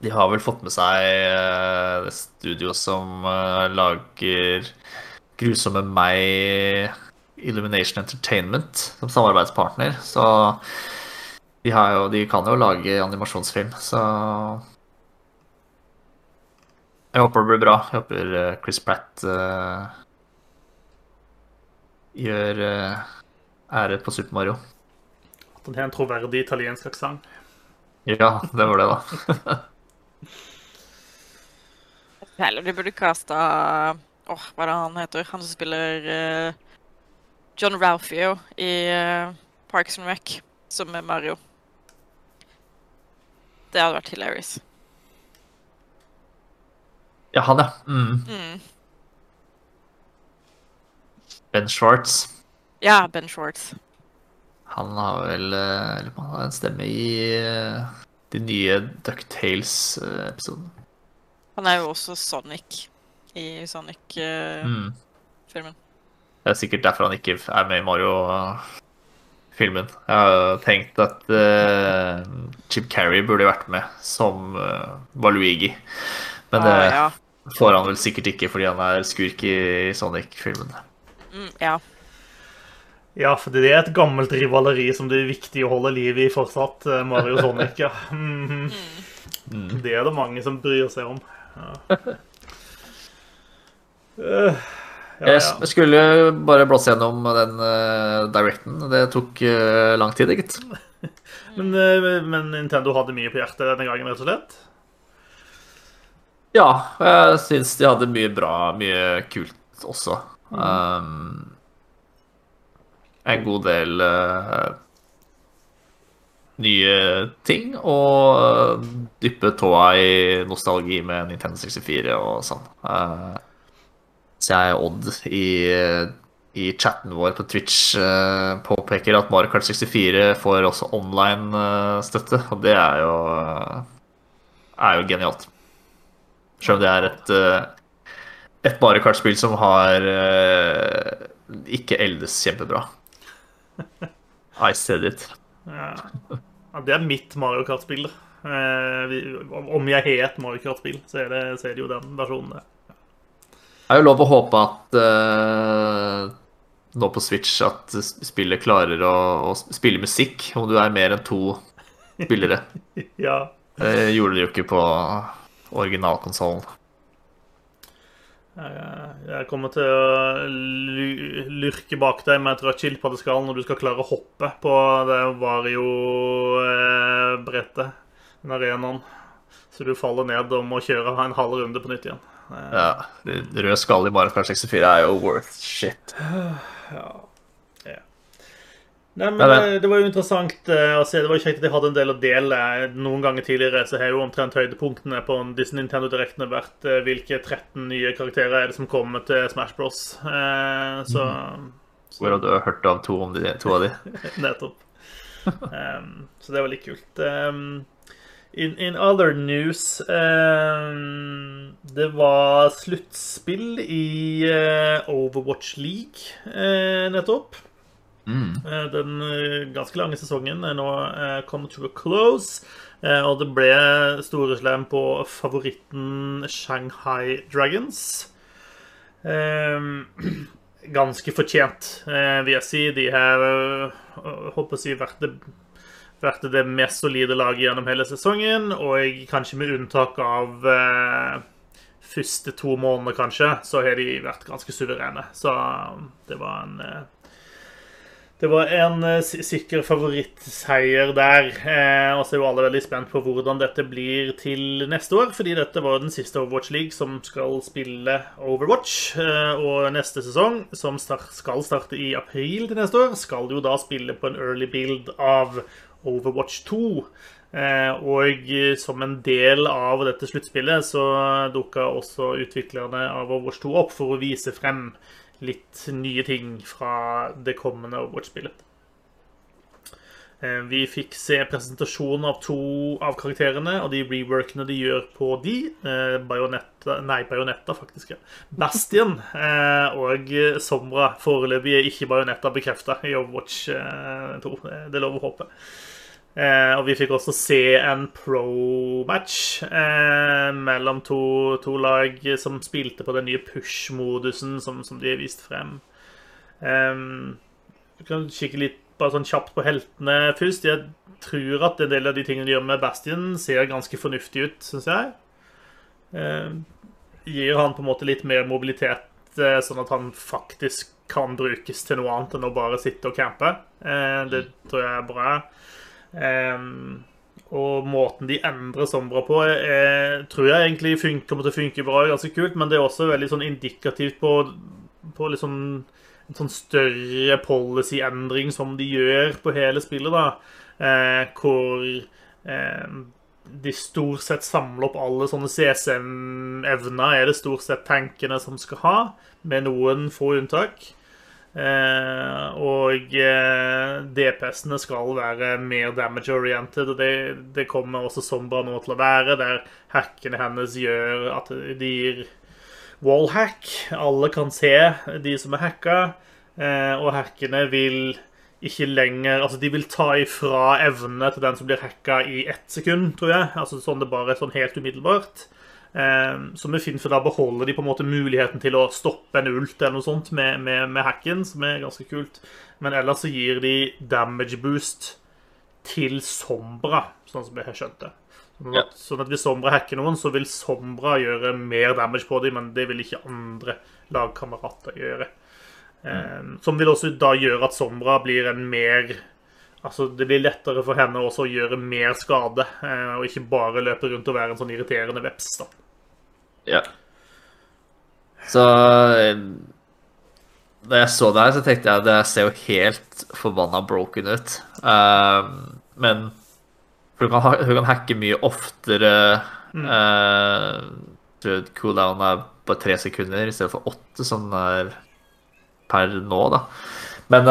Speaker 2: de har vel fått med seg eh, det studioet som eh, lager Grusomme meg Illumination Entertainment som samarbeidspartner. Så de, har jo, de kan jo lage animasjonsfilm, så Jeg håper det blir bra. Jeg håper eh, Chris Pratt uh, gjør uh, ære på Super Mario.
Speaker 1: At han har en troverdig italiensk aksent.
Speaker 2: Ja, det var det, da. [LAUGHS]
Speaker 3: Eller de burde casta Åh, hva er det han heter? Han som spiller uh, John Ralphio i uh, Parks and Rec, som er Mario. Det hadde vært hilarious.
Speaker 2: Ja, han, ja. Mm.
Speaker 3: Mm.
Speaker 2: Ben Schwartz.
Speaker 3: Ja, Ben Schwartz.
Speaker 2: Han har vel eh, eller Han har en stemme i eh, de nye Ducktales-episodene.
Speaker 3: Han er jo også Sonic i Sonic-filmen.
Speaker 2: Mm. Det er sikkert derfor han ikke er med i Mario-filmen. Jeg har tenkt at uh, Chip Carrey burde vært med som uh, Valuigi. Men det
Speaker 3: Ah, ja.
Speaker 2: får han vel sikkert ikke fordi han er skurk i Sonic-filmen.
Speaker 3: Mm, ja.
Speaker 1: Ja, for det er et gammelt rivaleri som det er viktig å holde liv i fortsatt. eh, Mario og [LAUGHS] Sonic, ja. Mm.
Speaker 2: Mm.
Speaker 1: Det er det mange som bryr seg om. Ja. Uh, [LAUGHS] ja,
Speaker 2: Jeg
Speaker 1: ja.
Speaker 2: Jeg skulle bare blåse gjennom den uh, directen. Det tok uh, lang tid, gitt. [LAUGHS]
Speaker 1: Men, eh, men Nintendo hadde mye på hjertet denne gangen, rett og slett.
Speaker 2: Ja, jeg syns de hadde mye bra, mye kult også. Um, en god del uh, nye ting, og dyppe tåa i nostalgi med Nintendo 64 og sånn. Uh, så jeg Odd i, i chatten vår på Twitch uh, påpeker at Mario Kart 64 får også online-støtte, og det er jo, er jo genialt. Selv om det er et, eh, et Mario Kart-spill som har eh, ikke eldes kjempebra. I said it.
Speaker 1: Ja. Ja, det er mitt Mario Kart-spill. Eh, om jeg har et Mario Kart-spill, så, det- så er det jo den versjonen der.
Speaker 2: Det er jo lov å håpe at eh, nå på Switch at spillet klarer å, å spille musikk om du er mer enn to spillere. [LAUGHS]
Speaker 1: Ja.
Speaker 2: Det gjorde de jo ikke på originalkonsollen.
Speaker 1: Jeg jeg kommer til å lyrke lurke bak deg med et rødt skal når du skal klare å hoppe på det Vario-brettet, den arenaen. Så du faller ned og må kjøre en halv runde på nytt igjen. Eh,
Speaker 2: Ja, Rød skalle i Mario Kart 64 er jo worth shit. [SIGHS]
Speaker 1: Nei, men
Speaker 2: det-
Speaker 1: eh, Det var jo interessant eh, å se. Det var jo kjekt at de hadde en del å dele. Noen ganger tidligere så har jo omtrent høydepunktene på disse Nintendo Directene vært eh, hvilke 13 nye karakterer er det som kommer til Smash Bros. Eh, Så, så
Speaker 2: Hvor du hørt av to, om de, to av de. [LAUGHS]
Speaker 1: Nettopp. Um, så det var litt kult. Um, in, in other news um, Det var sluttspill i eh, Overwatch League eh, nettopp.
Speaker 2: Mm.
Speaker 1: Eh, Den eh, ganske lange sesongen er nå come to a close. eh, Og det ble storeslam på favoritten Shanghai Dragons. Ehm, [CLEARS THROAT] ganske fortjent, eh, vil jeg si. De har eh, håper å si, vært det, vært det mest solide laget gjennom hele sesongen. Og kanskje med unntak av eh, første to måneder, kanskje, så har de vært ganske suverene. Så det var en eh, det var en eh, sikker favorittseier der. Eh, og så er jo alle veldig spent på hvordan dette blir til neste år. Fordi dette var den siste Overwatch League som skal spille Overwatch. Eh, og neste sesong, som skal starte i april til neste år, skal jo da spille på en early build av Overwatch 2. Eh, og som en del av dette sluttspillet så dukka også utviklerne av Overwatch 2 opp for å vise frem litt nye ting fra det kommende Overwatch-spillet. Eh, Vi fikk se presentasjon av to av karakterene og de reworkene de gjør på de. Bajonetta, Bayonetta Nei, Bajonetta, faktisk. ja. Eh, og Sombra. Foreløpig er ikke Bajonetta bekrefta i Overwatch eh, 2. Det er lov å håpe. Eh, og vi fikk også se en pro-match eh, mellom to, to lag som spilte på den nye push-modusen som, som de har vist frem. Eh, vi kan kikke litt bare sånn kjapt på heltene først. Jeg tror at en del av de tingene de gjør med Bastion, ser ganske fornuftig ut, syns jeg. Eh, gir han på en måte litt mer mobilitet, eh, sånn at han faktisk kan brukes til noe annet enn å bare sitte og campe. Eh, det tror jeg er bra. Eh, og måten de endrer Sombra på, er, tror jeg egentlig funker, kommer til å funke bra. Ganske kult, men det er også veldig sånn indikativt på, på sånn en sånn større policy-endring som de gjør på hele spillet, da. Eh, hvor eh, de stort sett samler opp alle sånne CSM-evner, er det stort sett tankene som skal ha, med noen få unntak. Eh, og eh, DPS-ene skal være mer damage-oriented, og det, det kommer også Sombra nå til å være, der hackene hennes gjør at de gir wallhack. Alle kan se de som er hacka, eh, og hackene vil ikke lenger Altså, de vil ta ifra evnene til den som blir hacka i ett sekund, tror jeg. Altså sånn det bare er sånn helt umiddelbart. Så med Finn, for da beholder de på en måte muligheten til å stoppe en ult eller noe sånt med, med, med hacken, som er ganske kult. Men ellers så gir de damage boost til Sombra, sånn som jeg har skjønt det. Sånn
Speaker 2: Ja.
Speaker 1: at, sånn at hvis Sombra hacker noen, så vil Sombra gjøre mer damage på dem, men det vil ikke andre lagkamerater gjøre. Eh, som vil også da gjøre at Sombra blir en mer Altså, Det blir lettere for henne også å gjøre mer skade, eh, og ikke bare løpe rundt og være en sånn irriterende veps. da.
Speaker 2: Ja. Så eh, Da jeg så det her, så tenkte jeg at det ser jo helt forbanna broken ut. Eh, men for hun kan, hun kan hacke mye oftere. Mm. Uh, cooldown er bare tre sekunder i stedet for åtte, som den er per nå, da. Men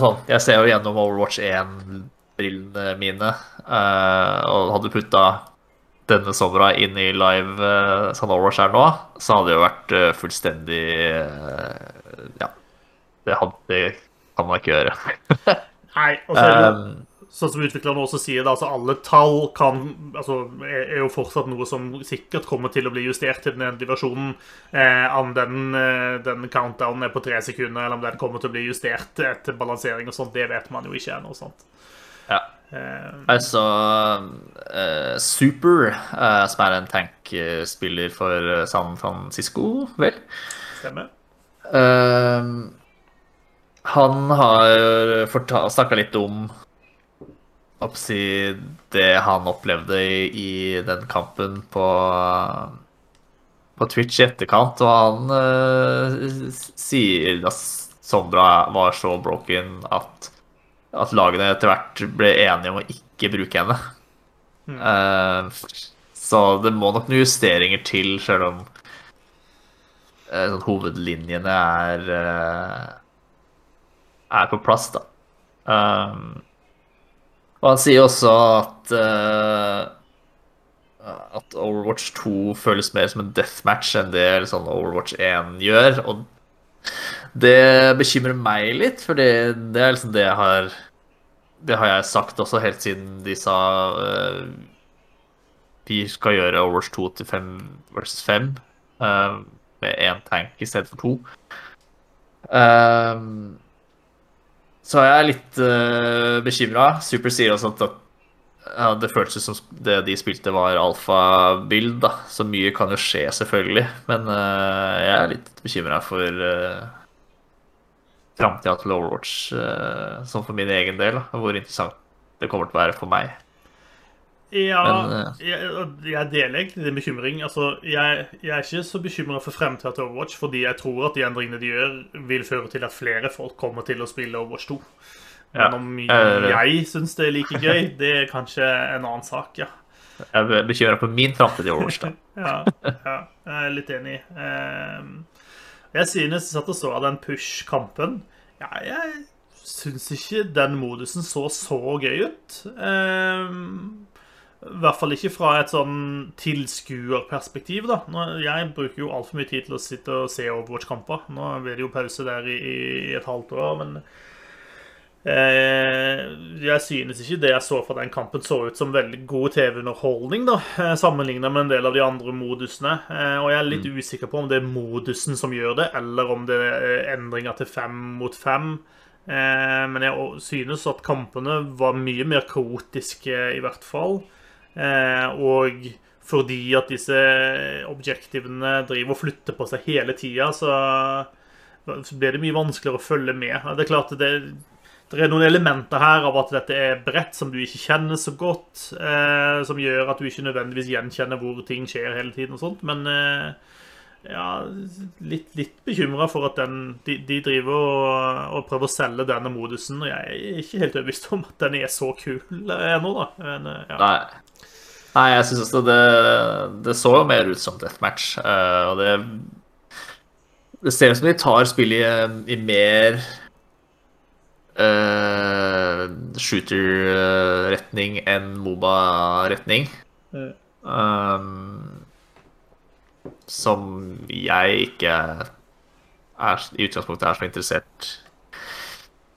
Speaker 2: sånt, jeg ser jo gjennom Overwatch 1-brillene mine, eh, og hadde putta denne somra inn i live sånn Overwatch er nå, så hadde det jo vært fullstendig Ja. Det, hadde, det kan man ikke gjøre. [LAUGHS]
Speaker 1: Nei, og så er det
Speaker 2: Um,
Speaker 1: sånn som utviklerne også sier, da, altså alle tall kan, altså, er, jo fortsatt noe som sikkert kommer til å bli justert til den endelige versjonen. Eh, om den, eh, den countdownen er på tre sekunder, eller om den kommer til å bli justert etter balansering og sånt, det vet man jo ikke ennå.
Speaker 2: ja.
Speaker 1: Eh,
Speaker 2: Altså eh, Super, eh, som er en tankspiller for eh, San Francisco, vel?
Speaker 1: stemmer.
Speaker 2: Han har snakka litt om oppsi det han opplevde i, i den kampen på på Twitch i etterkant, og han uh, sier at Sondra var så broken at, at lagene etter hvert ble enige om å ikke bruke henne. Mm. Uh, så det må nok noen justeringer til, sjøl om uh, hovedlinjene er er på plass, da. Um, og han sier også at at Overwatch 2 føles mer som en deathmatch enn det liksom, Overwatch 1 gjør. Og det bekymrer meg litt, for det, er liksom det jeg har Det har jeg sagt også helt siden de sa uh, vi skal gjøre Overwatch 2 til 5 versus 5 uh, eh, med én tank i stedet for to. Uh, så jeg er litt uh, bekymra. Super sier også at ja, det føltes som det de spilte, var alfabild. Så mye kan jo skje, selvfølgelig. Men uh, jeg er litt bekymra for uh, framtida til Overwatch, uh, sånn for min egen del. Da, hvor interessant det kommer til å være for meg.
Speaker 1: Ja, Men, jeg, jeg, deler egentlig din bekymring. Altså, jeg, jeg, er ikke så bekymra for fremtida til Overwatch, fordi jeg tror at de endringene de gjør, vil føre til at flere folk kommer til å spille Overwatch 2. Men om jeg syns det er like gøy, [LAUGHS] det er kanskje en annen sak, ja.
Speaker 2: Jeg er bekymra for min framtid i Overwatch, da. [LAUGHS]
Speaker 1: ja, ja, jeg er litt enig. Ehm, jeg synes jeg satt og så den push-kampen. Ja, jeg syns ikke den modusen så så gøy ut. Ehm, I hvert fall ikke fra et sånn tilskuerperspektiv, da. Jeg bruker jo altfor mye tid til å sitte og se Overwatch-kamper. Nå blir det jo pause der i, i et halvt år, men Eh, jeg synes ikke det jeg så fra den kampen, så ut som veldig god TV-underholdning, da, Sammenligna sammenlignet med en del av de andre modusene. Eh, og jeg er litt mm. usikker på om det er modusen som gjør det, eller om det er endringer til fem mot fem. Men jeg synes at kampene var mye mer kaotiske, i hvert fall. Og fordi at disse objektivene driver og flytter på seg hele tida, så blir det mye vanskeligere å følge med. Det er klart det det er noen elementer her av at dette er bredt som du ikke kjenner så godt, eh, som gjør at du ikke nødvendigvis gjenkjenner hvor ting skjer hele tiden og sånt, men eh, ja, litt, litt bekymra for at den, de, de driver og, og, prøver å selge denne modusen, og jeg er ikke helt overbevist om at den er så kul ennå, da. Men,
Speaker 2: ja. Nei. Nei, jeg syns også det, det så jo mer ut som deathmatch, uh, og det Det ser ut som de tar spillet i, i mer uh, shooter-retning enn Moba-retning. Mm. Um, som jeg ikke er, i utgangspunktet er så interessert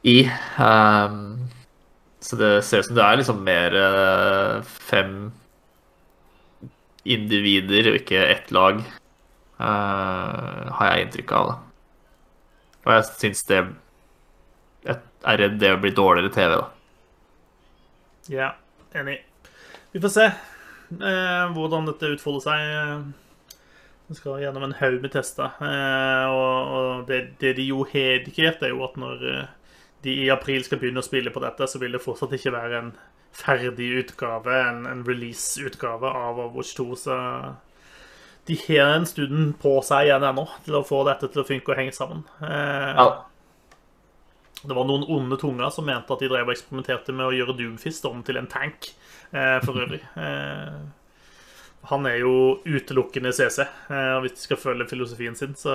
Speaker 2: i. Um, så det ser ut som det er liksom mer uh, fem individer og ikke ett lag, uh, har jeg inntrykk av. Da. Og jeg syns det er redd det blir dårligere TV, da.
Speaker 1: Ja, enig. Vi får se uh, hvordan dette utfolder seg. Skal gjennom en haug med tester. Eh, og, og det, det, de jo har indikert, er jo at når eh, de i april skal begynne å spille på dette, så vil det fortsatt ikke være en ferdig utgave, en, en release-utgave av Overwatch 2. Så de har en stund på seg igjen ennå til å få dette til å funke og henge sammen. Eh, ja. Det var noen onde tunger som mente at de drev og eksperimenterte med å gjøre Doomfist om til en tank, eh, for øvrig. Eh, han er jo utelukkende CC, eh, og hvis de skal følge filosofien sin, så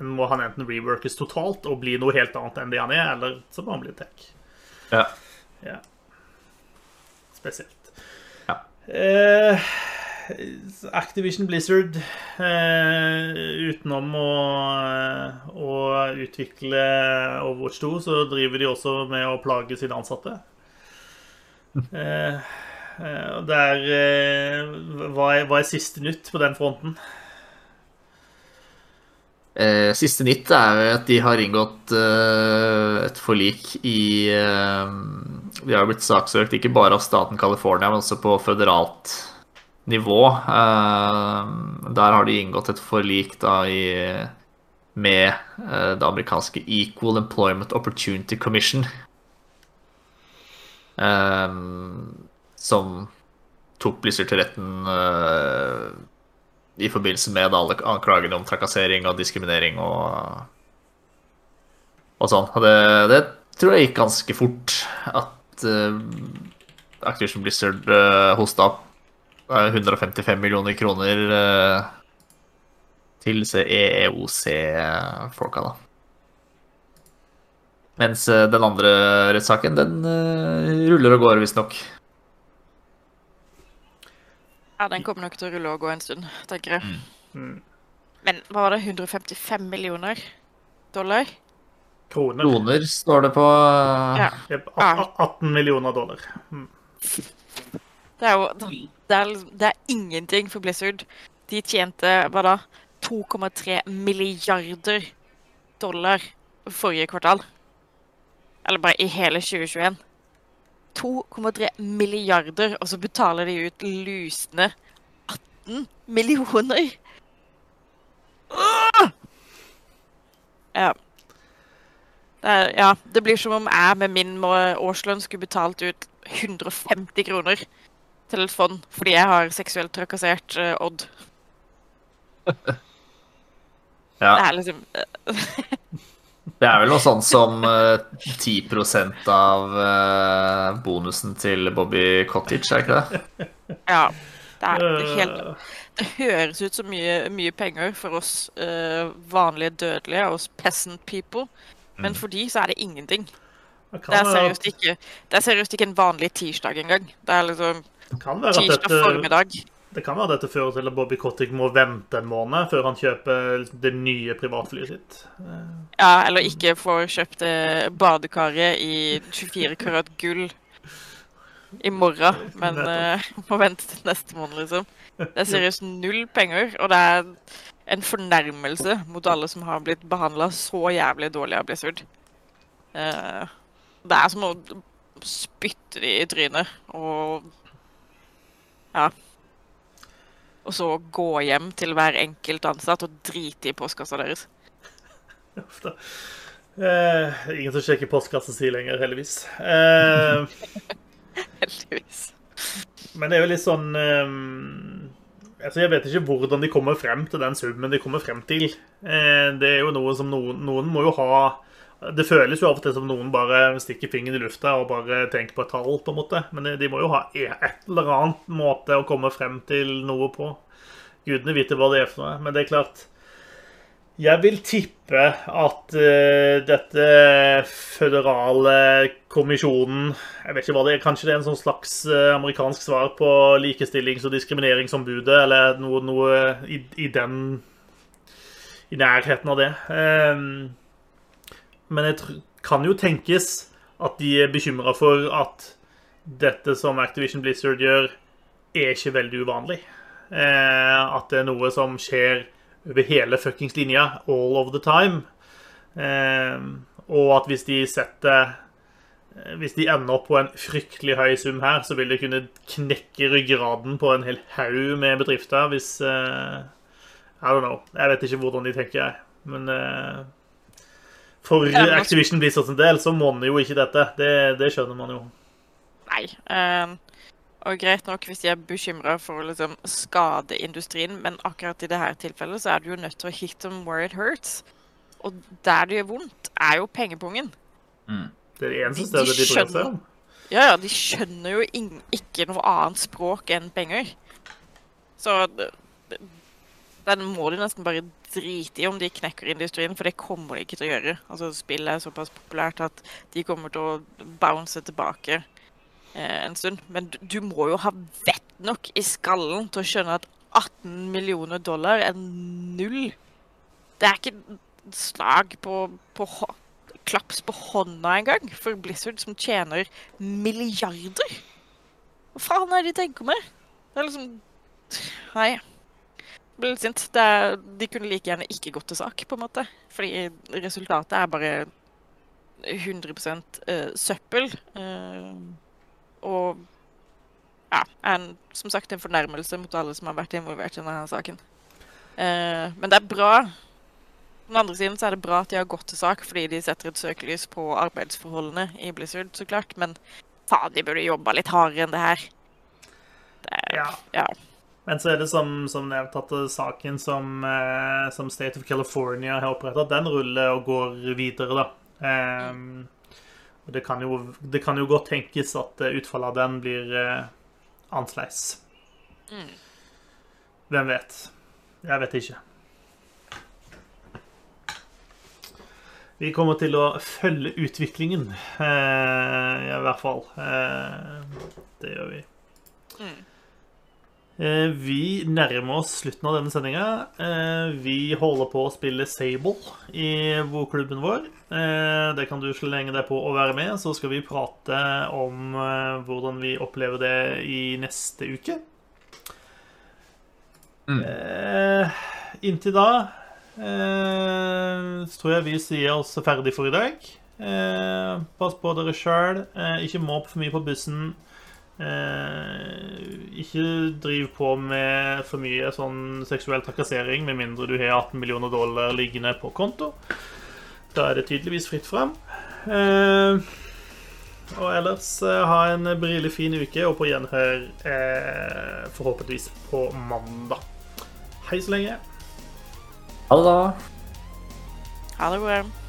Speaker 1: må han enten reworkes totalt og bli noe helt annet enn det han er, eller så må han bli tech.
Speaker 2: Ja.
Speaker 1: ja. Spesielt.
Speaker 2: Ja.
Speaker 1: Eh, Activision Blizzard eh, utenom å, eh, å, utvikle Overwatch 2, så driver de også med å plage sine ansatte. [LAUGHS] Eh, eh der, eh, hva, er, hva er siste nytt på den fronten?
Speaker 2: Eh, siste nytt er at de har inngått et forlik i De har blitt saksøkt ikke bare av staten California, men også på føderalt nivå. Der har de inngått et forlik da i, med det amerikanske Equal Employment Opportunity Commission. Eh, som tok Blizzard til retten i forbindelse med alle anklagene om trakassering og diskriminering og, og sånn. Og det, det tror jeg gikk ganske fort at uh, Activision Blizzard uh, hosta opp 155 millioner kroner uh, til EEOC-folka, da. Mens den andre rettssaken, den ruller og går, visstnok.
Speaker 3: Ja, den kommer nok til å rulle og gå en stund, tenker jeg.
Speaker 1: Mm.
Speaker 3: Men hva var det? 155 millioner dollar?
Speaker 1: Kroner.
Speaker 2: Kroner står det på
Speaker 3: Ja.
Speaker 1: Jep, 18 millioner dollar. Mm.
Speaker 3: Det er jo det er, det er ingenting for Blizzard. De tjente hva da? 2,3 milliarder dollar forrige kvartal. Eller bare i hele 2021. 2,3 milliarder, og så betaler de ut lusne 18 millioner! Åh! Ja. Det, er, ja. det blir som om jeg med min årslønn skulle betalt ut 150 kroner til et fond fordi jeg har seksuelt trakassert uh, Odd. [LAUGHS]
Speaker 2: Ja.
Speaker 3: Det er liksom [LAUGHS]
Speaker 2: Det er vel noe sånn som uh, 10 av uh, bonusen til Bobby Cottage, er ikke det?
Speaker 3: Ja. Det er helt Det høres ut som mye, mye penger for oss uh, vanlige dødelige, oss peasant people, men for de så er det ingenting.
Speaker 1: Det
Speaker 3: er seriøst ikke, det er seriøst ikke en vanlig tirsdag engang. Det er liksom tirsdag
Speaker 1: dette,
Speaker 3: formiddag.
Speaker 1: Det kan være dette fører til at Bobby Cottick må vente en måned før han kjøper det nye privatflyet sitt. Eh,
Speaker 3: Ja, eller ikke får kjøpt badekaret i 24 karat gull i morgen, [LAUGHS] men uh, må vente til neste måned, liksom. Det er seriøst null penger, og det er en fornærmelse mot alle som har blitt behandla så jævlig dårlig av Blizzard. Uh, det er som å spytte de i trynet og Ja. Og så gå hjem til hver enkelt ansatt og drite i postkassa deres.
Speaker 1: uff da. Eh, ingen som sjekker postkassa si lenger, heldigvis. Eh, [LAUGHS]
Speaker 3: Heldigvis.
Speaker 1: men det er jo litt sånn eh, altså Jeg vet ikke hvordan de kommer frem til den summen de kommer frem til. Eh, det er jo noe som noen, noen må jo ha Det føles jo av og til som noen bare stikker fingeren i lufta og bare tenker på et tall, på en måte. Men de må jo ha et eller annet måte å komme frem til noe på. Gudene vite hva det er for noe. Men det er klart Jeg vil tippe at uh, dette føderale kommisjonen Jeg vet ikke hva det er. Kanskje det er en sånn slags eh, amerikansk svar på likestillings- og diskrimineringsombudet, eller noe, noe i, i den I nærheten av det. Ehm, men det kan jo tenkes at de er bekymra for at dette som Activision Blizzard gjør, er ikke veldig uvanlig. Eh, at det er noe som skjer over hele fuckings linja, all of the time. Eh, og at hvis de setter eh, Hvis de ender opp på en fryktelig høy sum her, så vil det kunne knekke ryggraden på en hel haug med bedrifter hvis eh, I don't know. Jeg vet ikke hvordan de tenker, jeg. Men eh, for
Speaker 3: Ja, men
Speaker 1: Activision Blizzard sin del så monner jo ikke dette. Det, det skjønner man jo.
Speaker 3: Nei. ehm, og greit nok hvis de er bekymra for å liksom, skade industrien, men akkurat i dette tilfellet så er du jo nødt til å hit them where it hurts. Og der det gjør vondt, er jo pengepungen.
Speaker 1: Det er det eneste
Speaker 3: De- de
Speaker 1: stedet de bryr seg
Speaker 3: skjønner-
Speaker 1: om.
Speaker 3: Ja, ja, de skjønner jo ing- ikke noe annet språk enn penger. Så det- det- den må de nesten bare drite i om de knekker industrien, for det kommer de ikke til å gjøre. Altså, Spillet er såpass populært at de kommer til å bounce tilbake eh, en stund. Men du, du må jo ha vett nok i skallen til å skjønne at 18 millioner dollar er null. Det er ikke slag på, på klaps på hånda engang for Blizzard, som tjener milliarder. Hva faen er det de tenker med? Det er liksom Nei. Blir litt sint. Det er, de kunne like gjerne ikke gått til sak, på en måte. Fordi resultatet er bare 100 eh, søppel. eh, og ja, en, som sagt en fornærmelse mot alle som har vært involvert i denne saken. Eh, men det er bra på den andre siden så er det bra at de har gått til sak, fordi de setter et søkelys på arbeidsforholdene i Blizzard, så klart. Men faen, de burde jobba litt hardere enn det her. Det er,
Speaker 1: Ja.
Speaker 3: ja.
Speaker 1: Men så er det som, som nevnt at saken som, eh, som State of California har oppretta, den ruller og går videre, da. Um, og det kan, jo, det kan, jo, godt tenkes at utfallet av den blir eh, annerledes. Mm. Hvem vet? Jeg vet ikke. Vi kommer til å følge utviklingen, eh, i hvert fall. Eh, det gjør vi. Mm. Eh, vi nærmer oss slutten av denne sendinga. Eh, vi holder på å spille Sable i Voklubben vår. Eh, det kan du slenge deg på å være med, så skal vi prate om hvordan vi opplever det i neste uke. Mm. inntil da så tror jeg vi sier oss ferdig for i dag. Pass på dere sjøl. Ikke måp for mye på bussen. Ikke driv på med for mye sånn seksuell trakassering med mindre du har 18 millioner dollar liggende på konto. Da er det tydeligvis fritt fram. og ellers ha en brillefin fin uke, og på gjenhør forhåpentligvis på mandag. Hei så lenge.
Speaker 2: Ha det, da.
Speaker 3: Ha det bra.